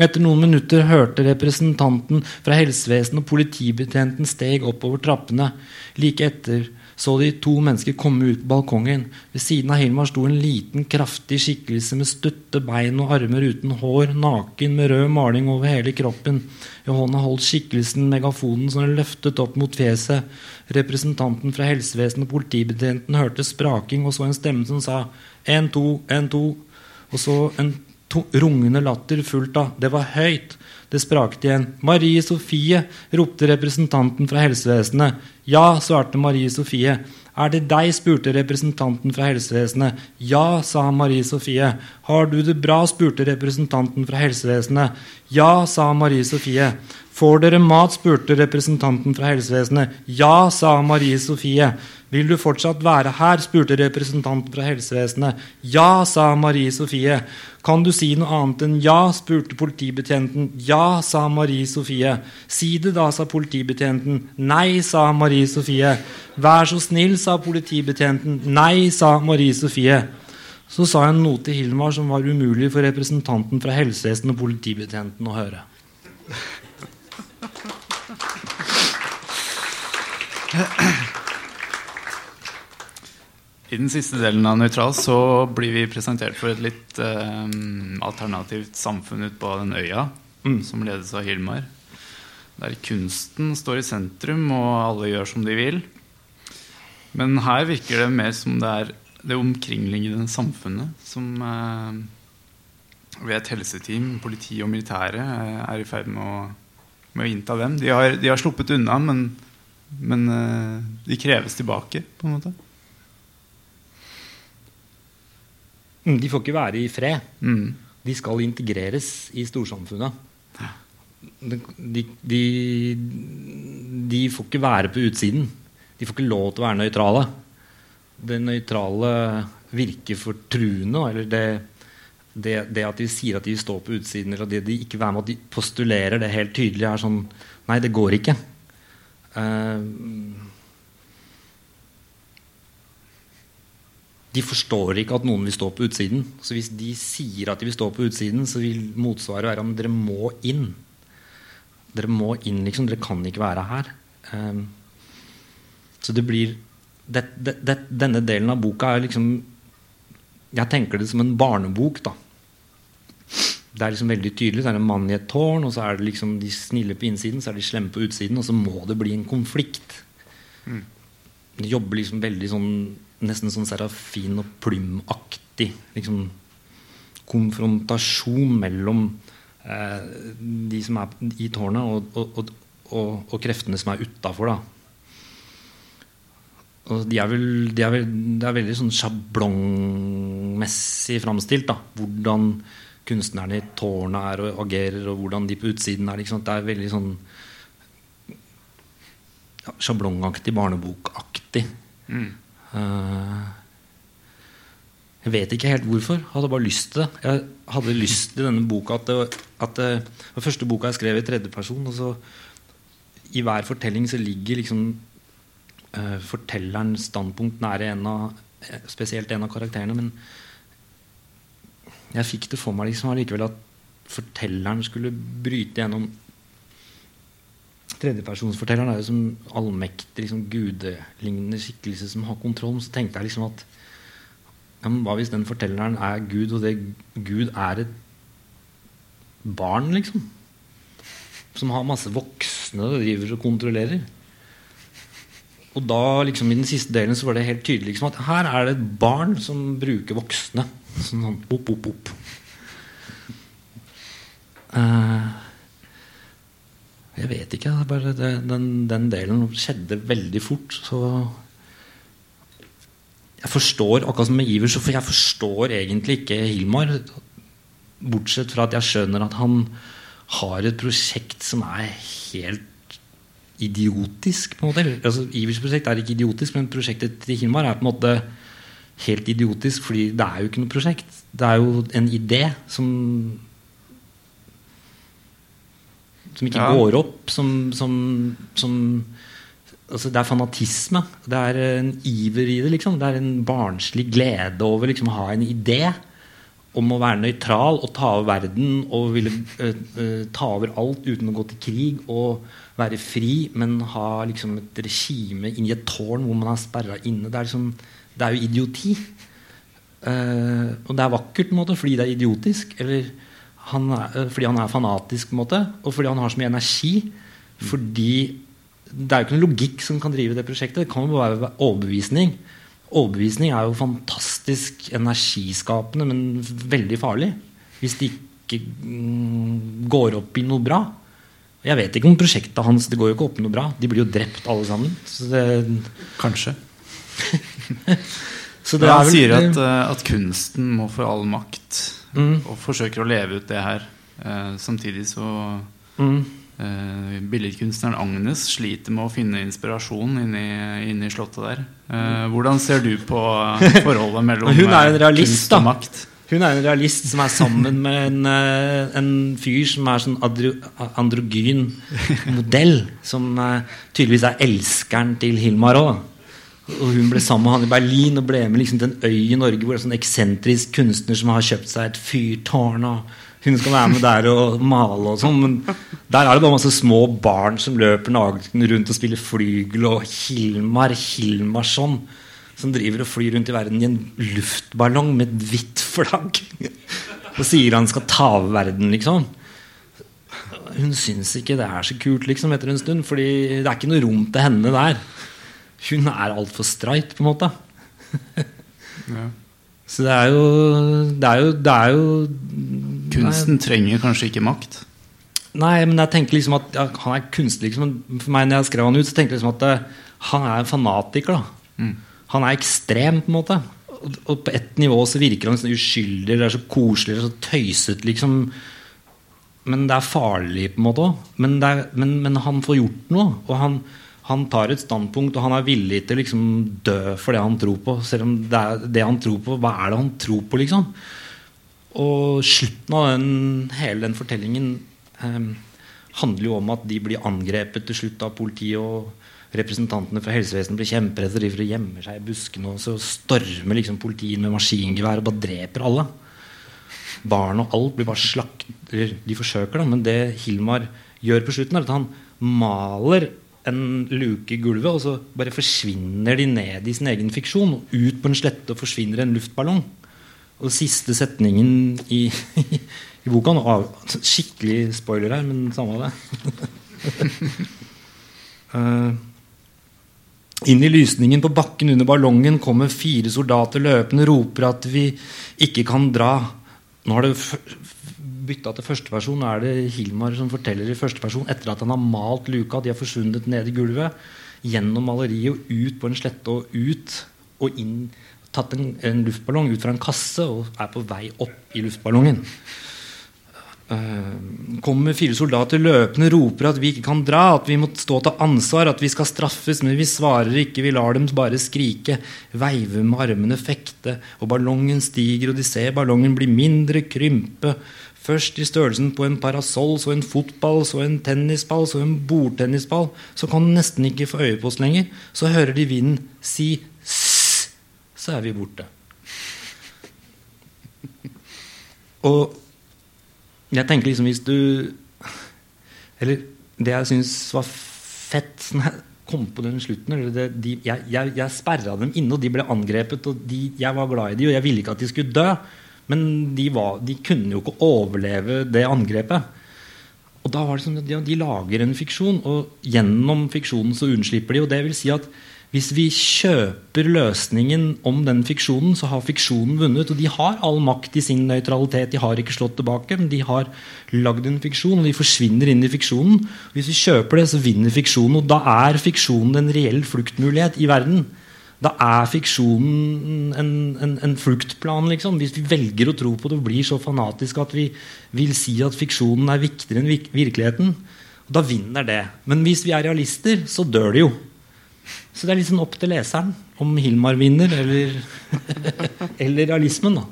Speaker 2: Etter noen minutter hørte representanten fra helsevesenet og politibetjenten steg oppover trappene. Like etter så de to mennesker komme ut på balkongen. Ved siden av Hilmar sto en liten, kraftig skikkelse med støtte bein og armer uten hår, naken med rød maling over hele kroppen. I hånda holdt skikkelsen megafonen som den løftet opp mot fjeset. Representanten fra helsevesenet og politibetjenten hørte spraking og så en stemme som sa en, to, en, to. Og så en rungende latter fullt av Det var høyt. Det sprakte igjen. Marie Sofie, ropte representanten fra helsevesenet. Ja, svarte Marie Sofie. Er det deg? spurte representanten fra helsevesenet. Ja, sa Marie Sofie. Har du det bra? spurte representanten fra helsevesenet. Ja, sa Marie Sofie. Får dere mat? spurte representanten fra helsevesenet. Ja, sa Marie Sofie. Vil du fortsatt være her? spurte representanten fra helsevesenet. Ja, sa Marie Sofie. Kan du si noe annet enn ja? spurte politibetjenten. Ja, sa Marie Sofie. Si det, da, sa politibetjenten. Nei, sa Marie Sofie. Vær så snill, sa politibetjenten. Nei, sa Marie Sofie. Så sa jeg noe til Hilmar som var umulig for representanten fra helsevesenet og politibetjenten å høre.
Speaker 1: I den siste delen av Nøytral så blir vi presentert for et litt eh, alternativt samfunn ute på den øya
Speaker 2: Mm.
Speaker 1: som ledes av Hilmar. Der kunsten står i sentrum, og alle gjør som de vil. Men her virker det mer som det er det omkringliggende samfunnet som eh, ved et helseteam, politi og militære eh, er i ferd med å, med å innta dem. De har, de har sluppet unna, men, men eh, de kreves tilbake, på en måte.
Speaker 2: Mm, De får ikke være i fred.
Speaker 1: Mm.
Speaker 2: De skal integreres i storsamfunnet. De, de, de, de får ikke være på utsiden. De får ikke lov til å være nøytrale. Det nøytrale virker for truende. Eller det, det, det at de sier at de står på utsiden, eller at de ikke er med, at de postulerer det helt tydelig, er sånn Nei, det går ikke. Eh, de forstår ikke at noen vil stå på utsiden. Så hvis de sier at de vil stå på utsiden, så vil motsvaret være at dere må inn. Dere må inn, liksom. Dere kan ikke være her. Um, så det blir det, det, det, Denne delen av boka er liksom Jeg tenker det som en barnebok, da. Det er liksom veldig tydelig. Så er det en mann i et tårn, og så er det liksom de snille på innsiden, så er de slemme på utsiden, og så må det bli en konflikt. De jobber liksom veldig sånn nesten sånn Serafin og Plym-aktig. Liksom konfrontasjon mellom eh, de som er i tårnet, og, og, og, og, kreftene som er utafor. De er vel, de er vel, det er veldig sånn sjablongmessig framstilt. da, Hvordan kunstnerne i tårnet er og agerer, og hvordan de på utsiden er. Det er veldig sånn ja, sjablongaktig, barnebokaktig.
Speaker 1: Mm.
Speaker 2: Uh, jeg vet ikke helt hvorfor. Jeg hadde bare lyst til det. Jeg hadde lyst til denne boka at det, at det var første boka jeg skrev i tredjeperson. Og så I hver fortelling så ligger liksom uh, fortellerens standpunkt nære en av eh, spesielt en av karakterene. Men jeg fikk det for meg liksom allikevel at fortelleren skulle bryte gjennom Tredjepersonsfortelleren er jo som allmektig liksom, gudelignende skikkelse som har kontroll. Så tenkte jeg liksom at ja, Hva hvis den fortelleren er Gud, og det Gud er et barn, liksom? Som har masse voksne og driver og kontrollerer. Og da liksom i den siste delen så var det helt tydelig liksom, at her er det et barn som bruker voksne. Sånn sånn opp, opp, opp. Uh, jeg vet ikke. Er bare det, den, den delen skjedde veldig fort. Så jeg forstår, akkurat som med Iver, så for jeg forstår egentlig ikke Hilmar. Bortsett fra at jeg skjønner at han har et prosjekt som er helt idiotisk. på en måte. Altså, Ivers prosjekt er ikke idiotisk, men prosjektet til Hilmar er på en måte helt idiotisk, fordi det er jo ikke noe prosjekt. Det er jo en idé som som ikke
Speaker 1: Ja.
Speaker 2: går opp, som, som, som altså Det er fanatisme. Det er en iver i det. liksom Det er en barnslig glede over liksom å ha en idé om å være nøytral og ta over verden og ville uh, ta over alt uten å gå til krig og være fri, men ha liksom et regime inni et tårn hvor man er sperra inne. Det er, liksom, det er jo idioti. Uh, og det er vakkert på en måte, fordi det er idiotisk. Eller han er, eh, fordi han er fanatisk, på en måte, og fordi han har så mye energi. Fordi det er jo ikke noen logikk som kan drive det prosjektet. Det kan jo bare være overbevisning. Overbevisning er jo fantastisk energiskapende, men veldig farlig. Hvis det ikke mm, går opp i noe bra. Jeg vet ikke om prosjektet hans Det går jo ikke opp i noe bra. De blir jo drept alle sammen. Så det,
Speaker 1: Kanskje.
Speaker 2: så
Speaker 1: det han
Speaker 2: vel-
Speaker 1: sier at, eh, at kunsten må få all makt,
Speaker 2: Mm.
Speaker 1: og forsøker å leve ut det her. Eh, samtidig så
Speaker 2: mm.
Speaker 1: eh, Billedkunstneren Agnes sliter med å finne inspirasjon inni, inni slottet der. Eh, hvordan ser du på forholdet mellom
Speaker 2: Hun er en
Speaker 1: eh,
Speaker 2: realist,
Speaker 1: kunst og
Speaker 2: da.
Speaker 1: makt?
Speaker 2: Hun er en realist som er sammen med en, eh, en fyr som er sånn adro, androgyn modell. Som eh, tydeligvis er elskeren til Hilmar òg. Og hun ble sammen med han i Berlin og ble med liksom til en øy i Norge hvor det er sånn eksentrisk kunstner som har kjøpt seg et fyrtårn. Og hun skal være med der og male og sånn. Men der er det bare masse små barn som løper nakne rundt og spiller flygel. Og Hilmar Hilmarsson som driver og flyr rundt i verden i en luftballong med et hvitt flagg. Og sier han skal ta over verden, liksom. Hun syns ikke det er så kult liksom etter en stund, Fordi det er ikke noe rom til henne der. Hun er altfor streit, på en måte.
Speaker 1: Ja.
Speaker 2: Så det er jo Det er jo, det er jo
Speaker 1: Kunsten trenger kanskje ikke makt.
Speaker 2: Nei, men jeg tenker liksom at ja, han er kunstner. Liksom. For meg når jeg skrev han ut, så tenkte jeg liksom at uh, han er en fanatiker. da
Speaker 1: Mm.
Speaker 2: Han er ekstrem, på en måte. Og, og på ett nivå så virker han sånn uskyldig, det er så koselig, det er så tøysete, liksom. Men det er farlig, på en måte òg. Men, men, men han får gjort noe. Og han, han tar et standpunkt, og han er villig til å liksom dø for det han tror på. Selv om det er det han tror på. Hva er det han tror på, liksom? Og slutten av den, hele den fortellingen eh, handler jo om at de blir angrepet til slutt av politiet. Og representantene fra helsevesenet blir kjemperedde og gjemmer seg i buskene. Og så stormer liksom politiet med maskingevær og bare dreper alle. Barn og alt blir bare slakt De forsøker, da, men det Hilmar gjør på slutten, er at han maler en luke i gulvet, og så bare forsvinner de ned i sin egen fiksjon. Og ut på en slette og forsvinner en luftballong. Og siste setningen i, i boka av, Skikkelig spoiler her, men samme det. uh, inn i lysningen på bakken under ballongen kommer fire soldater løpende roper at vi ikke kan dra. Nå har det bytta til førsteperson. Nå er det Hilmar som forteller i førsteperson etter at han har malt luka. De har forsvunnet ned i gulvet. Gjennom maleriet og ut på en slette og ut og inn. Tatt en, en luftballong ut fra en kasse og er på vei opp i luftballongen. Eh, kommer fire soldater løpende roper at vi ikke kan dra, at vi må stå til ansvar, at vi skal straffes, men vi svarer ikke, vi lar dem bare skrike, veive med armene, fekte, og ballongen stiger, og de ser ballongen bli mindre, krympe, først i størrelsen på en parasoll, så en fotball, så en tennisball, så en bordtennisball, så kan de nesten ikke få øye på oss lenger, så hører de vinden si sss, så er vi borte. Og jeg tenker liksom hvis du Eller det jeg syns var fett når jeg kom på den slutten det, de, Jeg, jeg, jeg sperra dem inne, og de ble angrepet. Og de, jeg var glad i dem, og jeg ville ikke at de skulle dø. Men de, var, de kunne jo ikke overleve det angrepet. Og da var det sånn at de, de lager en fiksjon, og gjennom fiksjonen så unnslipper de. Og det vil si at hvis vi kjøper løsningen om den fiksjonen, så har fiksjonen vunnet. Og de har all makt i sin nøytralitet. De har ikke slått tilbake, men de har lagd en fiksjon, og de forsvinner inn i fiksjonen. Hvis vi kjøper det, så vinner fiksjonen. Og da er fiksjonen en reell fluktmulighet i verden. Da er fiksjonen en, en, en fluktplan, liksom. Hvis vi velger å tro på det og blir så fanatiske at vi vil si at fiksjonen er viktigere enn virkeligheten, da vinner det. Men hvis vi er realister, så dør det jo. Så det er liksom opp til leseren om Hilmar vinner, eller, eller realismen, da.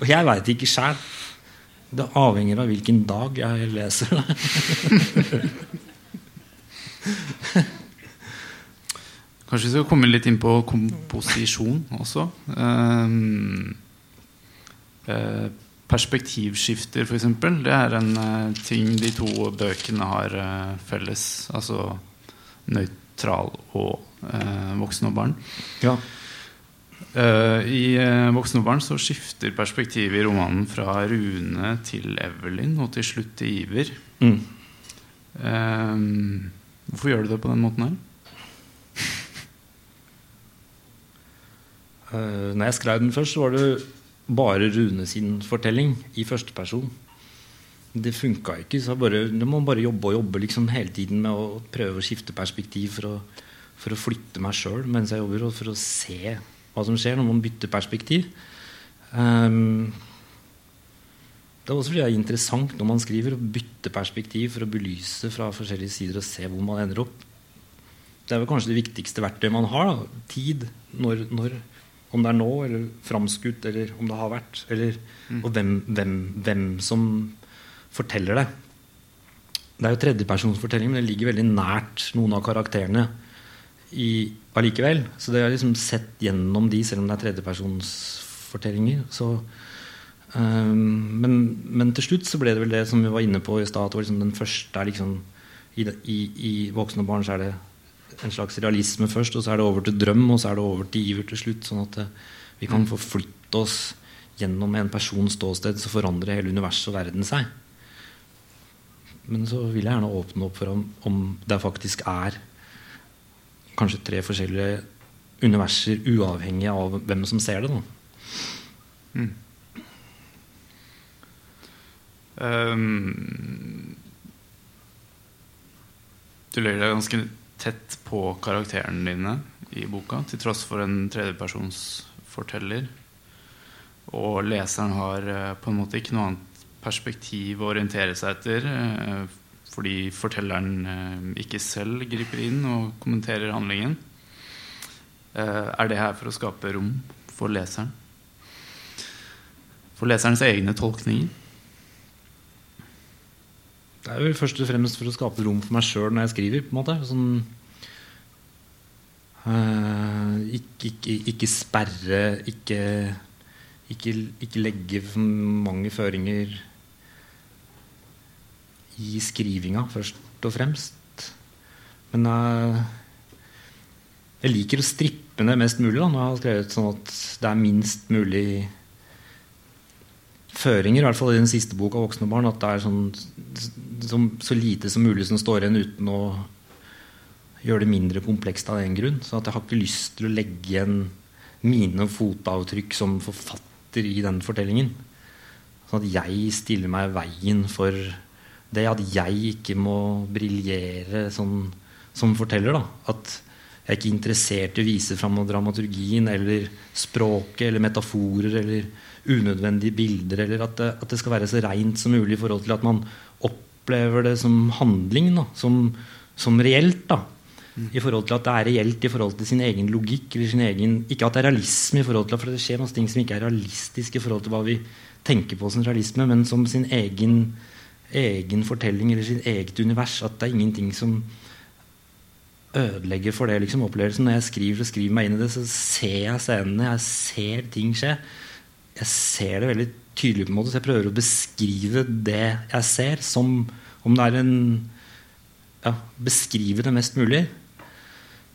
Speaker 2: Og jeg veit ikke sjæl. Det avhenger av hvilken dag jeg leser det.
Speaker 1: Kanskje vi skal komme litt inn på komposisjon også. Um, eh, perspektivskifter, f.eks. Det er en eh, ting de to bøkene har felles. Altså nøytral og eh, voksen og barn.
Speaker 2: Ja.
Speaker 1: Eh, I eh, Voksen og barn så skifter perspektivet i romanen fra Rune til Evelyn og til slutt til Iver.
Speaker 2: Mm.
Speaker 1: Eh, hvorfor gjør du det på den måten her?
Speaker 2: Uh, når jeg skrev den først, så var det bare Rune sin fortelling i første person. Det funka ikke. så bare, Du må bare jobbe og jobbe liksom hele tiden med å prøve å skifte perspektiv for å, for å flytte meg sjøl mens jeg jobber, og for å se hva som skjer når man bytter perspektiv. Um, det er også fordi det er interessant når man skriver, å bytte perspektiv for å belyse fra forskjellige sider og se hvor man ender opp. Det er vel kanskje det viktigste verktøyet man har. Da. Tid. Når, når, om det er nå, eller framskutt, eller om det har vært. Eller, mm. Og hvem, hvem, hvem, som forteller det. Det er jo tredjepersonsfortelling, men det ligger veldig nært noen av karakterene i, allikevel. Så det er liksom sett gjennom de, selv om det er tredjepersonsfortellinger. Så Um, men, men, til slutt så ble det vel det som vi var inne på i stad. Liksom den første er liksom i, i, i, voksne barn så er det en slags realisme først, og så er det over til drøm, og så er det over til iver til slutt. Sånn at uh, vi kan forflytte oss gjennom en persons ståsted, så forandrer hele universet og verden seg. Men så vil jeg gjerne åpne opp for om, om det faktisk er kanskje tre forskjellige universer uavhengig av hvem som ser det. Da. Mm. Um,
Speaker 1: du legger deg ganske tett på karakterene dine i boka, til tross for en tredjepersonsforteller. Og leseren har uh, på en måte ikke noe annet perspektiv å orientere seg etter. Uh, fordi fortelleren uh, ikke selv griper inn og kommenterer handlingen. er det her for å skape rom for leseren? For leserens egne tolkninger?
Speaker 2: Det er jo først og fremst for å skape rom for meg sjøl når jeg skriver. på en måte sånn, uh, ikke, ikke, ikke, sperre, ikke, ikke legge for mange føringer i skrivinga, først og fremst. Men uh, jeg liker å strippe ned mest mulig da, når jeg har skrevet sånn at det er minst mulig føringer, i hvert fall i den siste boka, 'Voksne barn', at det er sånn, så, så, lite som mulig som står igjen uten å gjøre det mindre komplekst av den grunn. Så jeg har ikke lyst til å legge igjen mine fotavtrykk som forfatter i den fortellingen. Sånn at jeg stiller meg i veien for det at jeg ikke må briljere sånn, som forteller. da, At jeg er ikke interessert i å vise fram dramaturgien eller språket eller metaforer eller unødvendige bilder, eller at det, at det skal være så reint som mulig i forhold til at man opplever det som handling, da, som, som reelt. da mm. i forhold til at det er reelt i forhold til sin egen logikk. eller sin egen, Ikke at det er realisme, i forhold til, for det skjer masse ting som ikke er realistiske i forhold til hva vi tenker på som realisme, men som sin egen, egen fortelling eller sitt eget univers. At det er ingenting som ødelegger for det. liksom opplevelsen Når jeg skriver og skriver meg inn i det, så ser jeg scenene, jeg ser ting skje jeg ser det veldig tydelig på en måte, så jeg prøver å beskrive det jeg ser, som om det er en ja, Beskrive det mest mulig.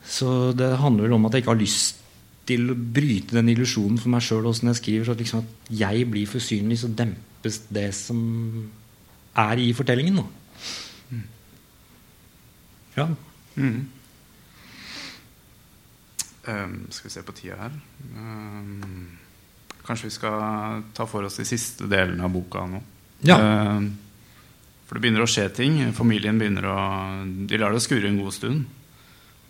Speaker 2: Så det handler vel om at jeg ikke har lyst til å bryte den illusjonen for meg sjøl når jeg skriver. Så liksom at jeg blir for synlig, så dempes det som er i fortellingen. Da. Ja. Mm.
Speaker 1: Um, skal vi se på tida her um Kanskje vi skal ta for oss de siste delene av boka nå. Ja. Um, for det begynner å skje ting. Familien begynner å De lar det skure en god stund.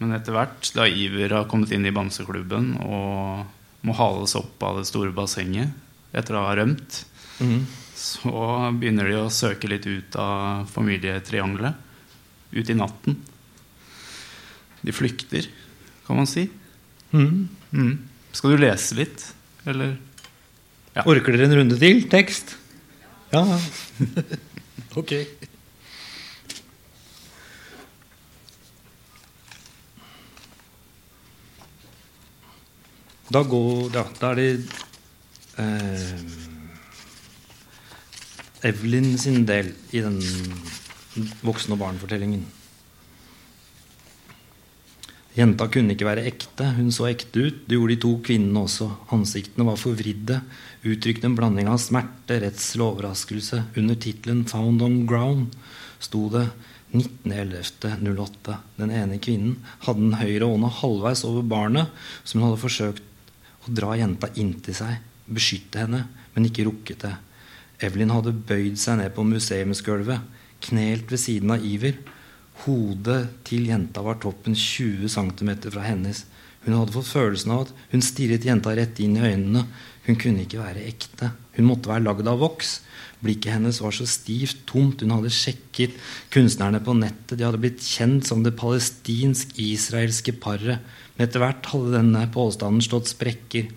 Speaker 1: Men etter hvert, da Iver har kommet inn i bamseklubben og må hales opp av det store bassenget etter å ha rømt, mm. Så begynner de å søke litt ut av familietriangelet. Ut i natten. De flykter, kan man si. Mm. Mm. Skal du lese litt, eller?
Speaker 2: Ja. Orker dere en runde til? Tekst? Ja. ok. Da, går, da, da er det eh, Evelyn sin del i den voksne og barn-fortellingen. Jenta kunne ikke være ekte. Hun så ekte ut. Det gjorde de to kvinnene også. Ansiktene var forvridde, uttrykte en blanding av smerte, redsel og overraskelse. Under tittelen 'Found on Ground' sto det 19.11.08. Den ene kvinnen hadde den høyre hånda halvveis over barnet, som hun hadde forsøkt å dra jenta inntil seg beskytte henne, men ikke rukket det. Evelyn hadde bøyd seg ned på museumsgulvet, knelt ved siden av Iver. Hodet til jenta var toppen 20 cm fra hennes. Hun hadde fått følelsen av at hun stirret jenta rett inn i øynene. Hun kunne ikke være ekte. Hun måtte være lagd av voks. Blikket hennes var så stivt tomt. Hun hadde sjekket kunstnerne på nettet. De hadde blitt kjent som det palestinsk-israelske paret. Men etter hvert hadde denne påstanden slått sprekker.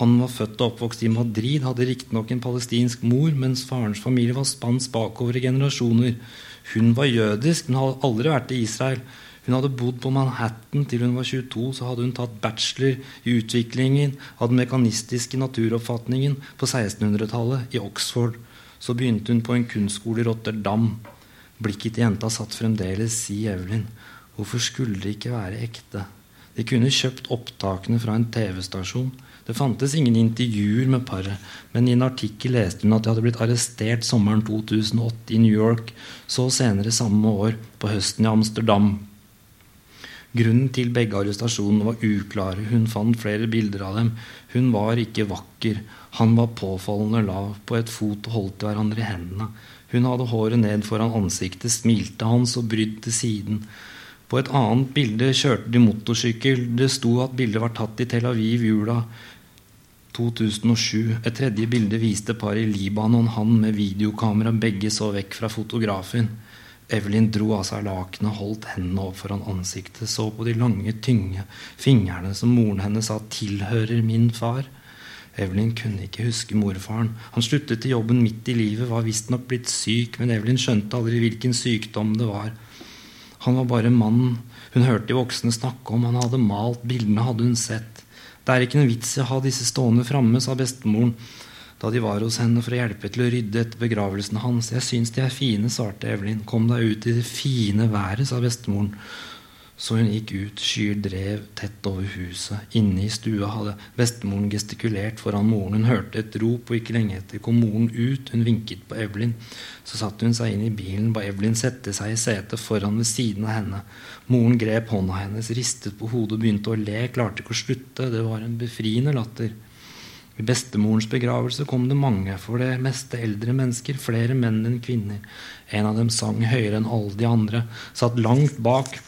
Speaker 2: Han var født og oppvokst i Madrid, hadde riktignok en palestinsk mor, mens farens familie var spansk bakover i generasjoner. Hun var jødisk, men hadde aldri vært i Israel. Hun hadde bodd på Manhattan til hun var 22. Så hadde hun tatt bachelor i utviklingen av den mekanistiske naturoppfatningen på 1600-tallet i Oxford. Så begynte hun på en kunstskole i Rotterdam. Blikket til jenta satt fremdeles i Evelyn. Hvorfor skulle det ikke være ekte? De kunne kjøpt opptakene fra en TV-stasjon. Det fantes ingen intervjuer med paret, men i en artikkel leste hun at de hadde blitt arrestert sommeren 2008 i New York, så senere samme år, på høsten i Amsterdam. Grunnen til begge arrestasjonene var uklare. Hun fant flere bilder av dem. Hun var ikke vakker. Han var påfallende lav, på et fot og holdt hverandre i hendene. Hun hadde håret ned foran ansiktet, smilte hans og brydd siden. På et annet bilde kjørte de motorsykkel. Det sto at bildet var tatt i Tel Aviv jula 2007. Et tredje bilde viste par i Libanon, han med videokamera, begge så vekk fra fotografen. Evelyn dro av seg lakenet, holdt hendene opp foran ansiktet, så på de lange, tynge fingrene som moren hennes sa 'tilhører min far'. Evelyn kunne ikke huske morfaren. Han sluttet i jobben midt i livet, var visstnok blitt syk, men Evelyn skjønte aldri hvilken sykdom det var. Han var bare mannen hun hørte de voksne snakke om. Han hadde malt, bildene hadde hun sett. Det er ikke noe vits i å ha disse stående framme, sa bestemoren da de var hos henne for å hjelpe til å rydde etter begravelsen hans. Jeg syns de er fine, svarte Evelyn. Kom deg ut i det fine været, sa bestemoren. Så hun gikk ut, skyer drev tett over huset. Inne i stua hadde bestemoren gestikulert foran moren. Hun hørte et rop, og ikke lenge etter kom moren ut. Hun vinket på Evelyn. Så satte hun seg inn i bilen, ba Evelyn sette seg i setet foran ved siden av henne. Moren grep hånda hennes, ristet på hodet og begynte å le. Klarte ikke å slutte. Det var en befriende latter. Ved bestemorens begravelse kom det mange, for det meste eldre mennesker, flere menn enn kvinner. En av dem sang høyere enn alle de andre, satt langt bak.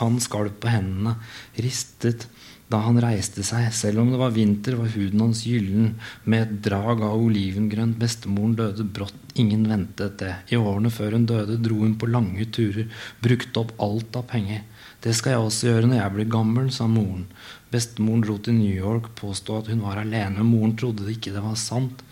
Speaker 2: Han skalv på hendene, ristet da han reiste seg. Selv om det var vinter, var huden hans gyllen med et drag av olivengrønt. Bestemoren døde brått. Ingen ventet det. I årene før hun døde, dro hun på lange turer, brukte opp alt av penger. Det skal jeg også gjøre når jeg blir gammel, sa moren. Bestemoren dro til New York, påstod at hun var alene. Moren trodde ikke det var sant.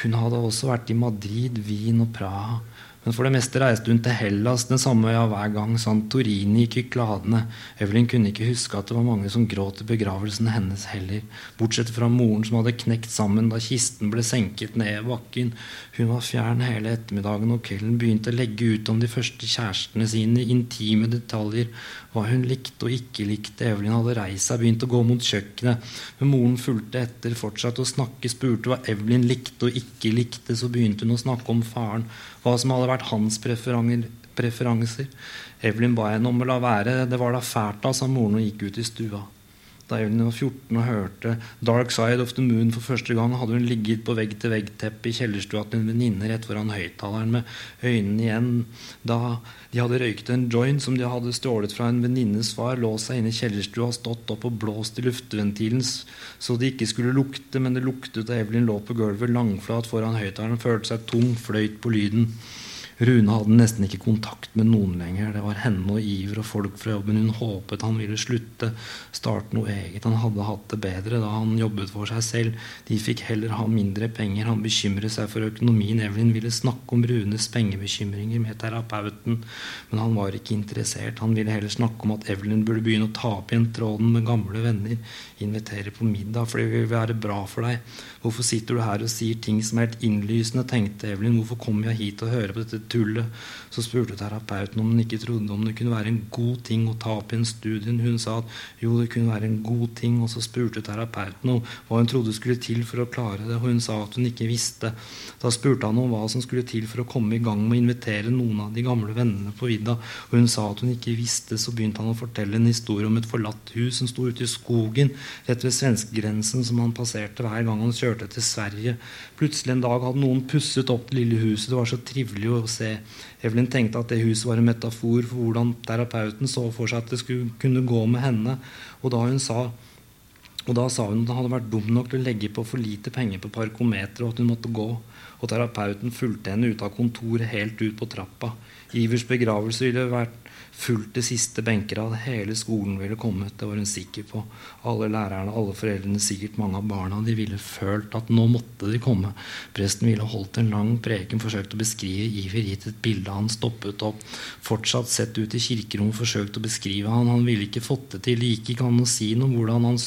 Speaker 2: Hun hadde også vært i Madrid, Wien og Praha. Men for det meste reiste hun til Hellas den samme øya hver gang. Santorini gikk kladene. Evelyn kunne ikke huske at det var mange som gråt i begravelsen hennes heller. Bortsett fra moren som hadde knekt sammen da kisten ble senket ned i bakken. Hun var fjern hele ettermiddagen og kvelden begynte å legge ut om de første kjærestene sine, intime detaljer. Hva hun likte og ikke likte. Evelyn hadde reist seg, begynt å gå mot kjøkkenet. Men moren fulgte etter, fortsatte å snakke, spurte hva Evelyn likte og ikke likte. Så begynte hun å snakke om faren hva som hadde vært hans preferanser. Evelyn ba henne om å la være. Det var da fælt av, sa moren og gikk ut i stua. Da Evelyn var 14 og hørte 'Dark Side of the Moon' for første gang, hadde hun ligget på vegg-til-vegg-teppet i kjellerstua til en venninne rett foran høyttaleren med øynene igjen. Da de hadde røyket en joint som de hadde stjålet fra en venninnes far, låst seg inne i kjellerstua, stått opp og blåst i luftventilen så det ikke skulle lukte, men det luktet da Evelyn lå på gulvet langflat foran høyttaleren, følte seg tung, fløyt på lyden. Rune hadde nesten ikke kontakt med noen lenger. Det var henne og Iver og folk fra jobben. Hun håpet han ville slutte, starte noe eget. Han hadde hatt det bedre da han jobbet for seg selv. De fikk heller ha mindre penger. Han bekymret seg for økonomien. Evelyn ville snakke om Runes pengebekymringer med terapeuten, men han var ikke interessert. Han ville heller snakke om at Evelyn burde begynne å ta opp igjen tråden med gamle venner. Invitere på middag, for det vil være bra for deg. Hvorfor sitter du her og sier ting som er helt innlysende, tenkte Evelyn. Hvorfor kommer jeg hit og hører på dette tullet. Så spurte terapeuten om hun ikke trodde om det kunne være en god ting å ta opp i en studie. Hun sa at jo, det kunne være en god ting. Og så spurte terapeuten om hva hun trodde skulle til for å klare det. Og hun sa at hun ikke visste. Da spurte han om hva som skulle til for å komme i gang med å invitere noen av de gamle vennene på vidda. Og hun sa at hun ikke visste. Så begynte han å fortelle en historie om et forlatt hus som sto ute i skogen rett ved svenskegrensen, som han passerte hver gang han kjørte til Sverige. Plutselig en dag hadde noen pusset opp det lille huset. Det var så trivelig å se. Evelyn tenkte at det huset var en metafor for hvordan terapeuten så for seg at det skulle kunne gå med henne. Og da, sa, og da sa hun at hun hadde vært dum nok til å legge på for lite penger på parkometeret, og at hun måtte gå. Og terapeuten fulgte henne ut av kontoret helt ut på trappa. Ivers begravelse ville vært fullt det siste benkerad. Hele skolen ville kommet, det var hun sikker på. Alle lærerne, alle foreldrene, sikkert mange av barna. De ville følt at nå måtte de komme. Presten ville holdt en lang preken, forsøkt å beskrive Iver, gitt et bilde. Han stoppet opp, fortsatt sett ut i kirkerommet, forsøkt å beskrive han. Han ville ikke fått det til. Det gikk ikke an å si noe om hvordan han,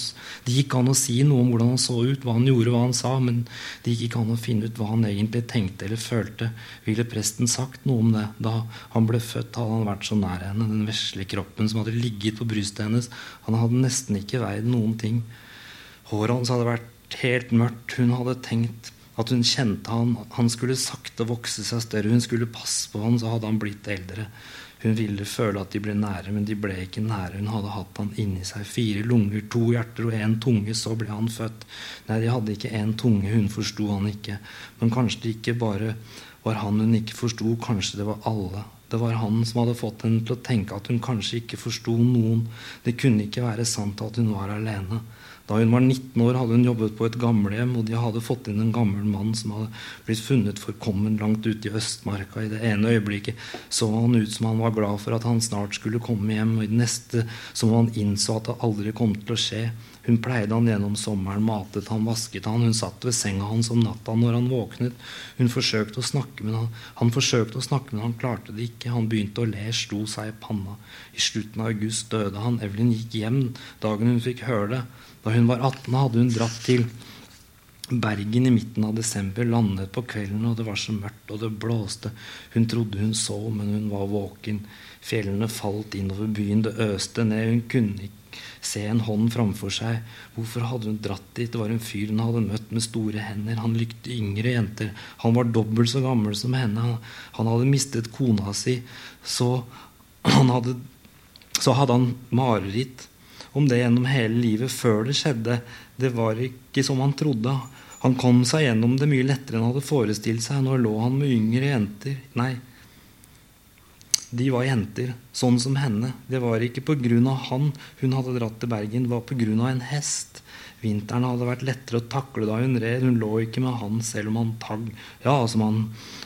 Speaker 2: det gikk an å si noe om hvordan han så ut, hva han gjorde, hva han sa, men det gikk ikke an å finne ut hva han egentlig tenkte eller følte. Ville presten sagt noe om det? Da han ble født, hadde han vært så nær henne den vesle kroppen som hadde ligget på brystet hennes. Han hadde nesten ikke veid noen ting. Håret hans hadde vært helt mørkt. Hun hadde tenkt at hun kjente han. Han skulle sakte vokse seg større. Hun skulle passe på han, så hadde han blitt eldre. Hun ville føle at de ble nære, men de ble ikke nære. Hun hadde hatt han inni seg. Fire lunger, to hjerter og én tunge. Så ble han født. Nei, de hadde ikke én tunge. Hun forsto han ikke. Men kanskje det ikke bare var han hun ikke forsto. Kanskje det var alle. Det var han som hadde fått henne til å tenke at hun kanskje ikke forsto noen. Det kunne ikke være sant at hun var alene. Da hun var 19 år, hadde hun jobbet på et gamlehjem, og de hadde fått inn en gammel mann som hadde blitt funnet forkommen langt ute i Østmarka. I det ene øyeblikket så han ut som han var glad for at han snart skulle komme hjem, og i det neste som han innså at det aldri kom til å skje. Hun pleide han gjennom sommeren, matet han, vasket han. Hun satt ved senga hans om natta når han våknet. Hun forsøkte å snakke, men han, han forsøkte å snakke, men han klarte det ikke. Han begynte å le, slo seg i panna. I slutten av august døde han. Evelyn gikk hjem dagen hun fikk høre det. Da hun var 18, hadde hun dratt til Bergen i midten av desember, landet på kvelden, og det var så mørkt, og det blåste. Hun trodde hun så, men hun var våken. Fjellene falt innover byen, det øste ned. Hun kunne ikke se en hånd framfor seg. Hvorfor hadde hun dratt dit? Det var en fyr hun hadde møtt med store hender. Han likte yngre jenter. Han var dobbelt så gammel som henne. Han hadde mistet kona si. Så, hadde, så hadde han mareritt om det gjennom hele livet før det skjedde. Det var ikke som han trodde. Han kom seg gjennom det mye lettere enn han hadde forestilt seg. Nå lå han med yngre jenter. Nei, de var jenter, sånn som henne. Det var ikke pga. han hun hadde dratt til Bergen, det var pga. en hest. Vinteren hadde vært lettere å takle da hun red. Hun lå ikke med han selv om han tagg. Ja, som han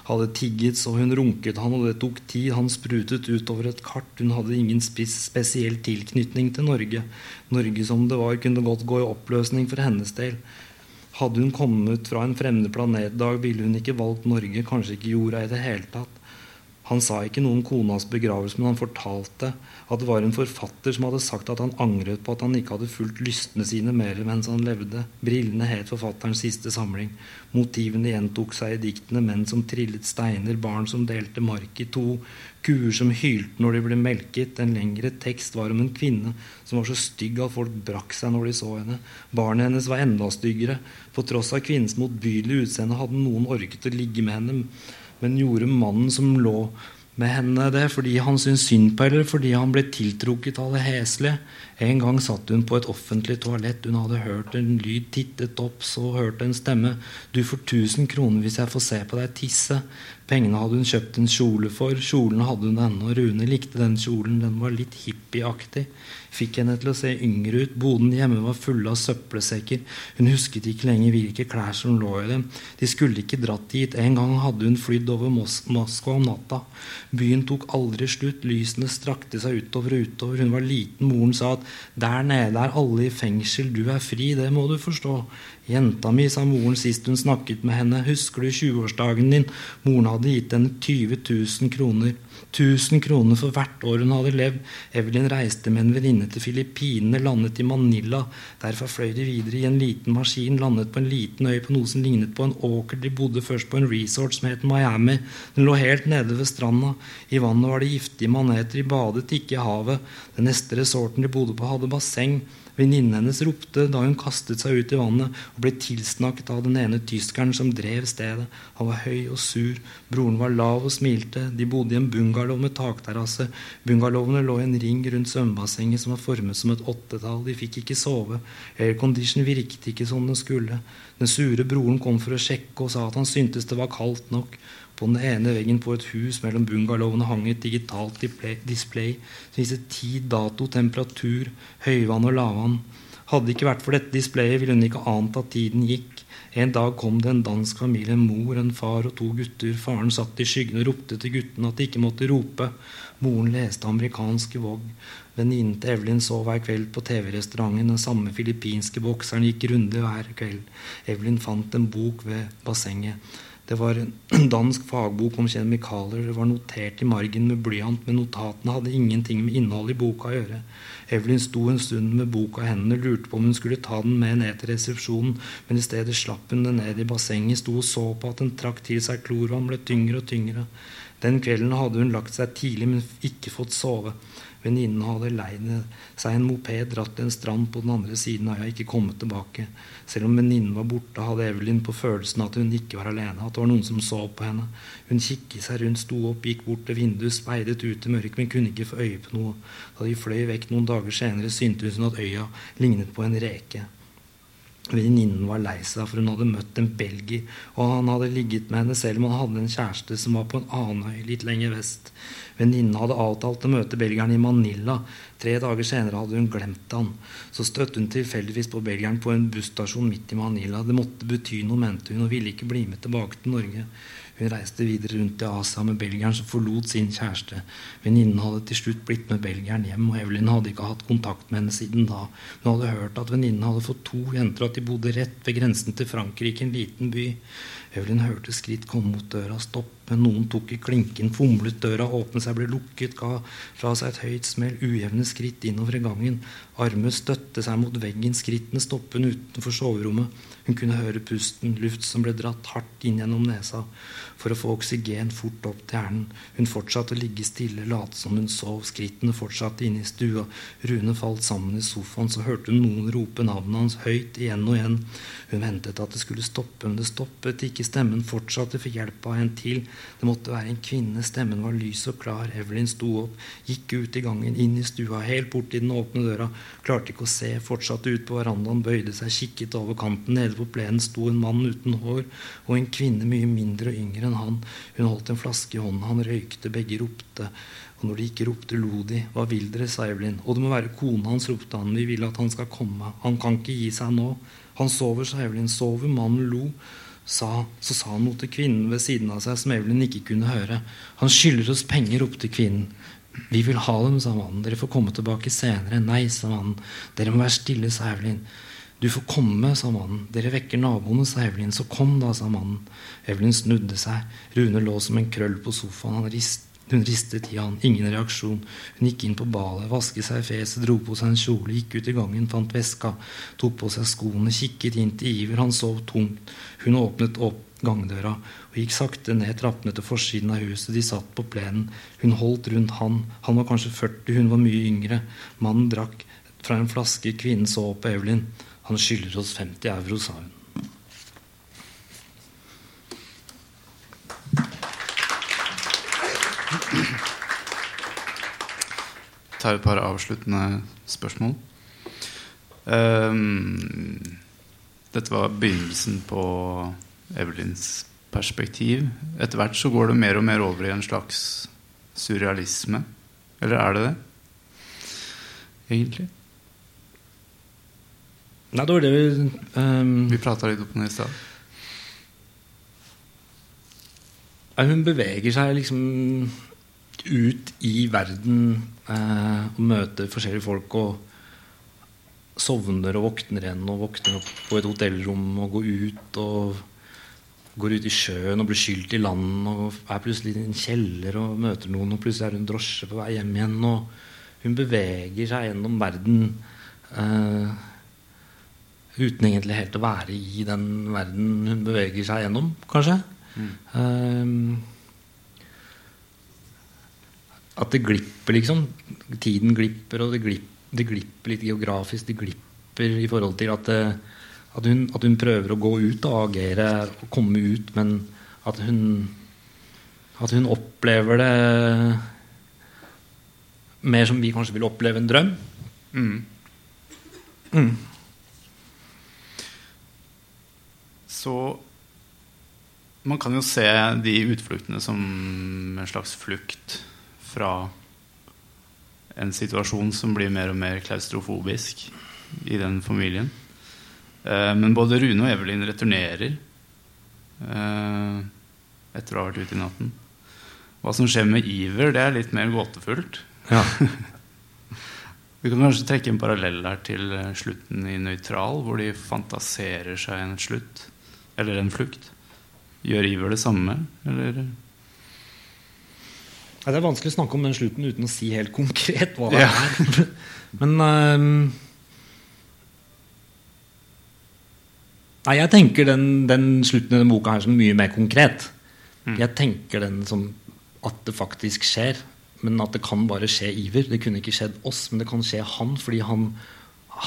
Speaker 2: hadde tigget, så hun runket han, og det tok tid. Han sprutet utover et kart. Hun hadde ingen spesiell tilknytning til Norge. Norge som det var, kunne godt gå i oppløsning for hennes del. Hadde hun kommet fra en fremmed planet i dag, ville hun ikke valgt Norge, kanskje ikke jorda i det hele tatt. Han sa ikke noe om konas begravelse, men han fortalte at det var en forfatter som hadde sagt at han angret på at han ikke hadde fulgt lystene sine mer mens han levde. Brillene het forfatterens siste samling. Motivene gjentok seg i diktene. Menn som trillet steiner, barn som delte mark i to, kuer som hylte når de ble melket. En lengre tekst var om en kvinne som var så stygg at folk brakk seg når de så henne. Barnet hennes var enda styggere. På tross av kvinnens motbydelige utseende hadde noen orket å ligge med henne men gjorde mannen som lå med henne det fordi han syntes synd på eller fordi han ble tiltrukket av det heslige. En gang satt hun på et offentlig toalett. Hun hadde hørt en lyd, tittet opp, så hørte en stemme. Du får 1000 kroner hvis jeg får se på deg tisse. Pengene hadde hun kjøpt en kjole for. Kjolen hadde hun ennå. Rune likte den kjolen. Den var litt hippieaktig fikk henne til å se yngre ut. Boden hjemme var fulle av søppelsekker. Hun husket ikke lenger hvilke klær som lå i dem. De skulle ikke dratt dit. En gang hadde hun flydd over Mos Moskva om natta. Byen tok aldri slutt. Lysene strakte seg utover og utover. Hun var liten. Moren sa at 'der nede er alle i fengsel. Du er fri. Det må du forstå'. Jenta mi, sa moren sist hun snakket med henne, husker du 20-årsdagen din? Moren hadde gitt henne 20 000 kroner. 1000 kroner for hvert år hun hadde levd. Evelyn reiste med en venninne til Filippinene, landet i Manila. Derfra fløy de videre i en liten maskin, landet på en liten øy på noe som lignet på en åker. De bodde først på en resort som het Miami. Den lå helt nede ved stranda. I vannet var det giftige maneter. De badet ikke i havet. Den neste resorten de bodde på, hadde basseng. Venninnen hennes ropte da hun kastet seg ut i vannet og ble tilsnakket av den ene tyskeren som drev stedet. Han var høy og sur. Broren var lav og smilte. De bodde i en bungalow med takterrasse. Bungalowene lå i en ring rundt svømmebassenget som var formet som et åttetall. De fikk ikke sove. Aircondition virket ikke som den skulle. Den sure broren kom for å sjekke og sa at han syntes det var kaldt nok. På den ene veggen på et hus mellom bungalowene hang et digitalt display som viste tid, dato, temperatur, høyvann og lavvann. Hadde det ikke vært for dette displayet, ville hun ikke ant at tiden gikk. En dag kom det en dansk familie, en mor, en far og to gutter. Faren satt i skyggen og ropte til guttene at de ikke måtte rope. Moren leste amerikanske Vogue. Venninnen til Evelyn så hver kveld på TV-restauranten. Den samme filippinske bokseren gikk runde hver kveld. Evelyn fant en bok ved bassenget. Det var en dansk fagbok om kjemikalier. Det var notert i margen med blyant, men notatene hadde ingenting med innholdet i boka å gjøre. Evelyn sto en stund med boka i hendene, lurte på om hun skulle ta den med ned til resepsjonen, men i stedet slapp hun den ned i bassenget, sto og så på at den trakk til seg klorvann, ble tyngre og tyngre. Den kvelden hadde hun lagt seg tidlig, men ikke fått sove. Venninnen hadde leid seg en moped, dratt til en strand på den andre siden av øya, ikke kommet tilbake. Selv om venninnen var borte, hadde Evelyn på følelsen at hun ikke var alene, at det var noen som så på henne. Hun kikket seg rundt, sto opp, gikk bort til vinduet, speidet ut i mørket, men kunne ikke få øye på noe. Da de fløy vekk noen dager senere, syntes hun at øya lignet på en reke. Venninnen var lei seg, for hun hadde møtt en belgier, og han hadde ligget med henne selv om han hadde en kjæreste som var på en annen øy litt lenger vest. Venninnen hadde avtalt å møte belgieren i Manila. Tre dager senere hadde hun glemt han. Så støtte hun tilfeldigvis på belgieren på en busstasjon midt i Manila. Det måtte bety noe, mente hun, og ville ikke bli med tilbake til Norge. Hun reiste videre rundt i Asia med belgieren som forlot sin kjæreste. Venninnen hadde til slutt blitt med belgieren hjem, og Evelyn hadde ikke hatt kontakt med henne siden da. Hun hadde hørt at venninnen hadde fått to jenter, og at de bodde rett ved grensen til Frankrike, en liten by. Evelyn hørte skritt komme mot døra, stopp, men Noen tok i klinken, fomlet døra, åpnet seg, ble lukket, ga fra seg et høyt smell, ujevne skritt innover i gangen. Armer støtte seg mot veggen, skrittene stoppet utenfor soverommet. Hun kunne høre pusten, luft som ble dratt hardt inn gjennom nesa for å få oksygen fort opp til hjernen. Hun fortsatte å ligge stille, late som hun sov. Skrittene fortsatte inne i stua. Rune falt sammen i sofaen. Så hørte hun noen rope navnet hans høyt igjen og igjen. Hun ventet at det skulle stoppe, men det stoppet ikke. Stemmen fortsatte for hjelp av en til. Det måtte være en kvinne. Stemmen var lys og klar. Evelyn sto opp, gikk ut i gangen, inn i stua, helt bort til den åpne døra. Klarte ikke å se, fortsatte ut på verandaen, bøyde seg, kikket over kanten. Nede på plenen sto en mann uten hår og en kvinne mye mindre og yngre enn han. Hun holdt en flaske i hånden. Han røykte. Begge ropte. Og når de ikke ropte, lo de. Hva vil dere, sa Evelyn. Og det må være kona hans, ropte han. Vi vil at han skal komme. Han kan ikke gi seg nå. Han sover, sa Evelyn. Sover. Mannen lo. Sa, så sa han noe til kvinnen ved siden av seg som Evelyn ikke kunne høre. Han skylder oss penger, ropte kvinnen. Vi vil ha dem, sa mannen. Dere får komme tilbake senere. Nei, sa mannen. Dere må være stille, sa Evelyn. Du får komme, sa mannen. Dere vekker naboene, sa Evelyn. Så kom, da, sa mannen. Evelyn snudde seg. Rune lå som en krøll på sofaen. Rist, hun ristet i han. Ingen reaksjon. Hun gikk inn på badet, vasket seg i fjeset, dro på seg en kjole, gikk ut i gangen, fant veska, tok på seg skoene, kikket inn til Iver. Han sov tungt. Hun åpnet opp gangdøra og gikk sakte ned trappene til forsiden av huset. De satt på plenen. Hun holdt rundt han. Han var kanskje 40, hun var mye yngre. Mannen drakk fra en flaske. Kvinnen så på Evelyn. Han skylder oss 50 euro, sa hun.
Speaker 1: Jeg tar et par avsluttende spørsmål. Um, dette var begynnelsen på Evelyns perspektiv. Etter hvert så går det mer og mer over i en slags surrealisme. Eller er det det? Egentlig?
Speaker 2: Nei, det var det vi um,
Speaker 1: Vi prata litt om det i stad.
Speaker 2: Hun beveger seg liksom ut i verden eh, og møter forskjellige folk og sovner og våkner igjen og våkner opp på et hotellrom og går ut og går ut i sjøen og blir skylt i land og er plutselig i en kjeller og møter noen, og plutselig er hun drosje på vei hjem igjen. Og hun beveger seg gjennom verden eh, uten egentlig helt å være i den verden hun beveger seg gjennom, kanskje. Eh, at det glipper, liksom. Tiden glipper, og det glipper, det glipper litt geografisk. Det glipper i forhold til at, det, at, hun, at hun prøver å gå ut og agere og komme ut, men at hun At hun opplever det mer som vi kanskje vil oppleve en drøm.
Speaker 1: Mm.
Speaker 2: Mm.
Speaker 1: Så man kan jo se de utfluktene som en slags flukt fra en situasjon som blir mer og mer klaustrofobisk i den familien. Eh, men både Rune og Evelyn returnerer eh, etter å ha vært ute i natten. Hva som skjer med Iver, det er litt mer gåtefullt.
Speaker 2: Ja.
Speaker 1: Vi kan kanskje trekke en parallell her til eh, slutten i Nøytral, hvor de fantaserer seg en slutt, eller en flukt. Gjør Iver det samme, eller?
Speaker 2: Ja, det er vanskelig å snakke om den slutten uten å si helt konkret hva det
Speaker 1: Ja.
Speaker 2: er. Men um, Nei, jeg tenker den, den slutten i denne boka her som mye mer konkret.
Speaker 1: Mm.
Speaker 2: Jeg tenker den som at det faktisk skjer. Men at det kan bare skje Iver. Det kunne ikke skjedd oss, men det kan skje han, fordi han,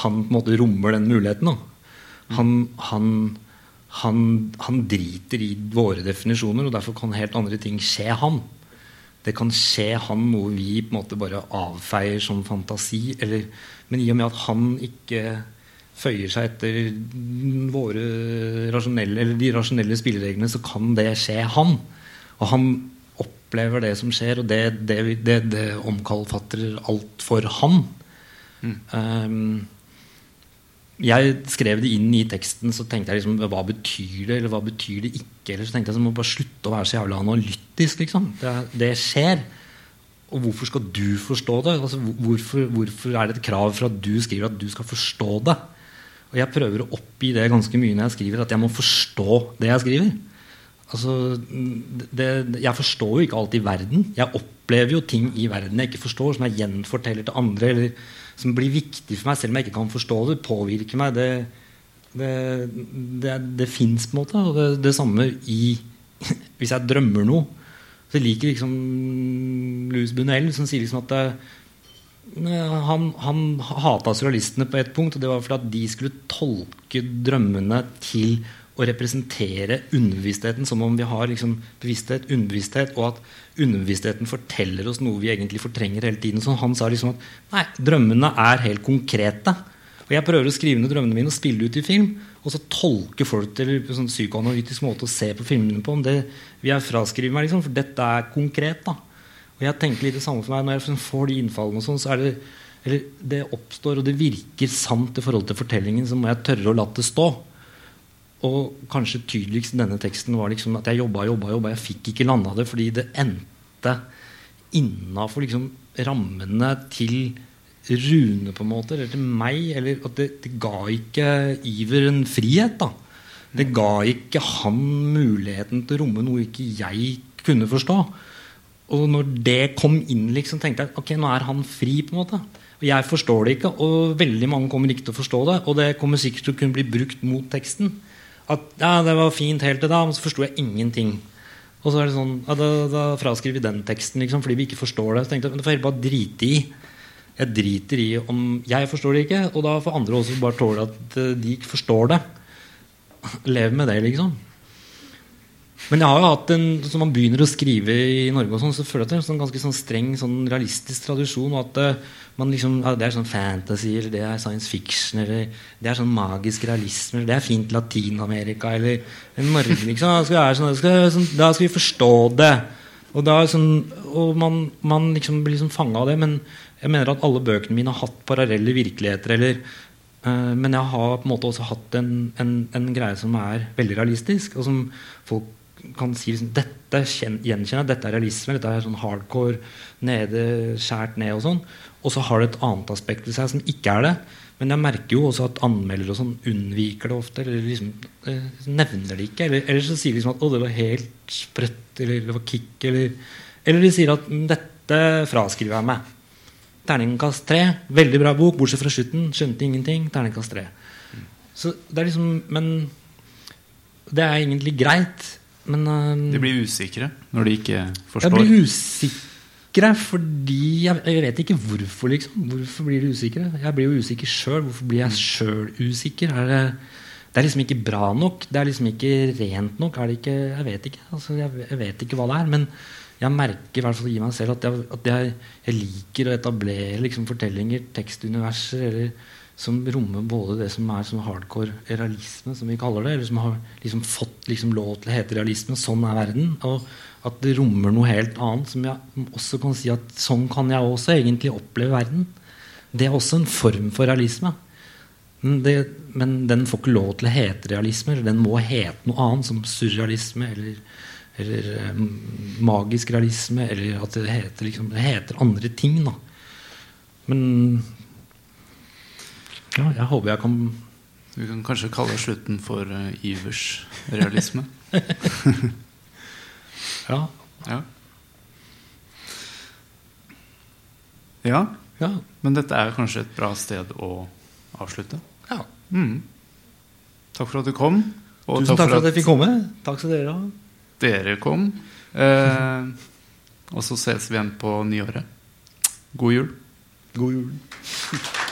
Speaker 2: han på en måte rommer den muligheten. Da. Han, han, han, han driter i våre definisjoner, og derfor kan helt andre ting skje han. Det kan skje han noe vi på en måte bare avfeier som fantasi. Eller, men i og med at han ikke føyer seg etter våre rasjonelle, eller de rasjonelle spillereglene, så kan det skje han. Og han opplever det som skjer, og det, det, det, det omkalfatrer alt for han. Um, jeg skrev det inn i teksten, så tenkte jeg liksom Hva betyr det, eller hva betyr det ikke? Eller så tenkte jeg så må bare slutte å være så jævla analytisk, liksom. Det, det skjer. Og hvorfor skal du forstå det? Altså, hvorfor, hvorfor er det et krav for at du skriver at du skal forstå det? Og jeg prøver å oppgi det ganske mye når jeg skriver, at jeg må forstå det jeg skriver. Altså, det, jeg forstår jo ikke alt i verden. Jeg opplever jo ting i verden jeg ikke forstår, som jeg gjenforteller til andre, eller som blir viktig for meg, selv om jeg ikke kan forstå det. Påvirker meg. Det, det, det, det fins på en måte. Og det, det samme i Hvis jeg drømmer noe. Så liker liksom Louis Bunel, som sier liksom at det, han, han hata surrealistene på et punkt, og det var fordi at de skulle tolke drømmene til å representere underbevisstheten som om vi har liksom bevissthet, underbevissthet, og at underbevisstheten forteller oss noe vi egentlig fortrenger hele tiden. Så han sa liksom at nei, drømmene er helt konkrete. Og jeg prøver å skrive ned drømmene mine og spille ut i film. Og så tolker folk til en sånn psykoanalytisk måte å se på filmene på. Om det vil jeg fraskrive meg, liksom, for dette er konkret. da og jeg tenker litt det samme for meg Når jeg får de innfallene, og sånn, så er det eller det oppstår, og det virker sant i forhold til fortellingen, så må jeg tørre å la det stå. Og kanskje tydeligst i denne teksten var liksom at jeg jobba jobba, jobba. Jeg fikk ikke landa det fordi det endte innafor liksom rammene til Rune, på en måte, eller til meg. Eller at det, det ga ikke Iver en frihet. da Det ga ikke han muligheten til å romme noe ikke jeg kunne forstå. Og når det kom inn, liksom, tenkte jeg ok, nå er han fri. på en måte Og jeg forstår det ikke, og veldig mange kommer ikke til å forstå det. Og det kommer sikkert til å kunne bli brukt mot teksten. At ja, det var fint helt til da, men så forsto jeg ingenting. Og så er det sånn, ja, Da, da fraskriver vi den teksten liksom, fordi vi ikke forstår det. Så tenkte jeg, men det får jeg bare drite i. Jeg driter i om jeg forstår det ikke, og da får andre også bare tåle at eh, de ikke forstår det. Lev med det, liksom. Men jeg har jo hatt en, som man begynner å skrive i Norge, og sånn, så føler jeg at det er en sånn ganske sånn streng sånn realistisk tradisjon. og at eh, man liksom, Det er sånn fantasy, eller det er science fiction, eller det er sånn magisk realisme, eller det er fint Latin-Amerika, eller Norge. liksom, da skal, sånn, da, skal, sånn, da skal vi forstå det. Og, da, sånn, og man, man liksom blir liksom fanga av det. Men jeg mener at alle bøkene mine har hatt parallelle virkeligheter. eller eh, men jeg har på en måte også hatt en, en, en greie som er veldig realistisk, og som folk kan si liksom, dette gjenkjenner dette er realisme, dette er sånn hardcore, nede, skjært ned og sånn. Og så har det et annet aspekt ved seg som ikke er det. Men jeg merker jo også at anmeldere og sånn unnviker det ofte. Eller liksom eh, nevner det ikke. Eller, eller så sier de liksom at 'å, det var helt sprøtt', eller 'det var kick', eller Eller de sier at «Mm, 'dette fraskriver jeg meg'. Terningkast tre. Veldig bra bok, bortsett fra slutten. Skjønte ingenting. Terningkast tre. Så det er liksom Men det er egentlig greit. Men um,
Speaker 1: De blir usikre når de ikke forstår?
Speaker 2: jeg blir usikre fordi jeg, jeg vet ikke hvorfor, liksom. Hvorfor blir de usikre? Jeg blir jo usikker sjøl. Hvorfor blir jeg sjøl usikker? Er det, det er liksom ikke bra nok. Det er liksom ikke rent nok. Er det ikke Jeg vet ikke. Altså, jeg, jeg vet ikke hva det er. Men jeg merker i hvert fall i meg selv at jeg, at jeg, jeg liker å etablere liksom, fortellinger, tekstuniverser, eller, som rommer både det som er sånn hardcore realisme, som vi kaller det, eller som har liksom fått liksom lov til å hete realisme. Sånn er verden. Og at det rommer noe helt annet, som jeg også kan si at sånn kan jeg også egentlig oppleve verden. Det er også en form for realisme. Det, men den får ikke lov til å hete realisme. Eller den må hete noe annet, som surrealisme eller, eller eh, magisk realisme. Eller at det heter, liksom, det heter andre ting. Da. Men ja, jeg håper jeg kan
Speaker 1: Vi kan kanskje kalle slutten for uh, Ivers realisme.
Speaker 2: Ja.
Speaker 1: Ja. ja.
Speaker 2: ja,
Speaker 1: Men dette er kanskje et bra sted å avslutte.
Speaker 2: ja.
Speaker 1: Mm. Takk for at du kom. Og
Speaker 2: Tusen takk for at jeg fikk komme. Takk skal dere ha.
Speaker 1: dere kom. Eh, og så ses vi igjen på nyåret. God jul.
Speaker 2: God jul.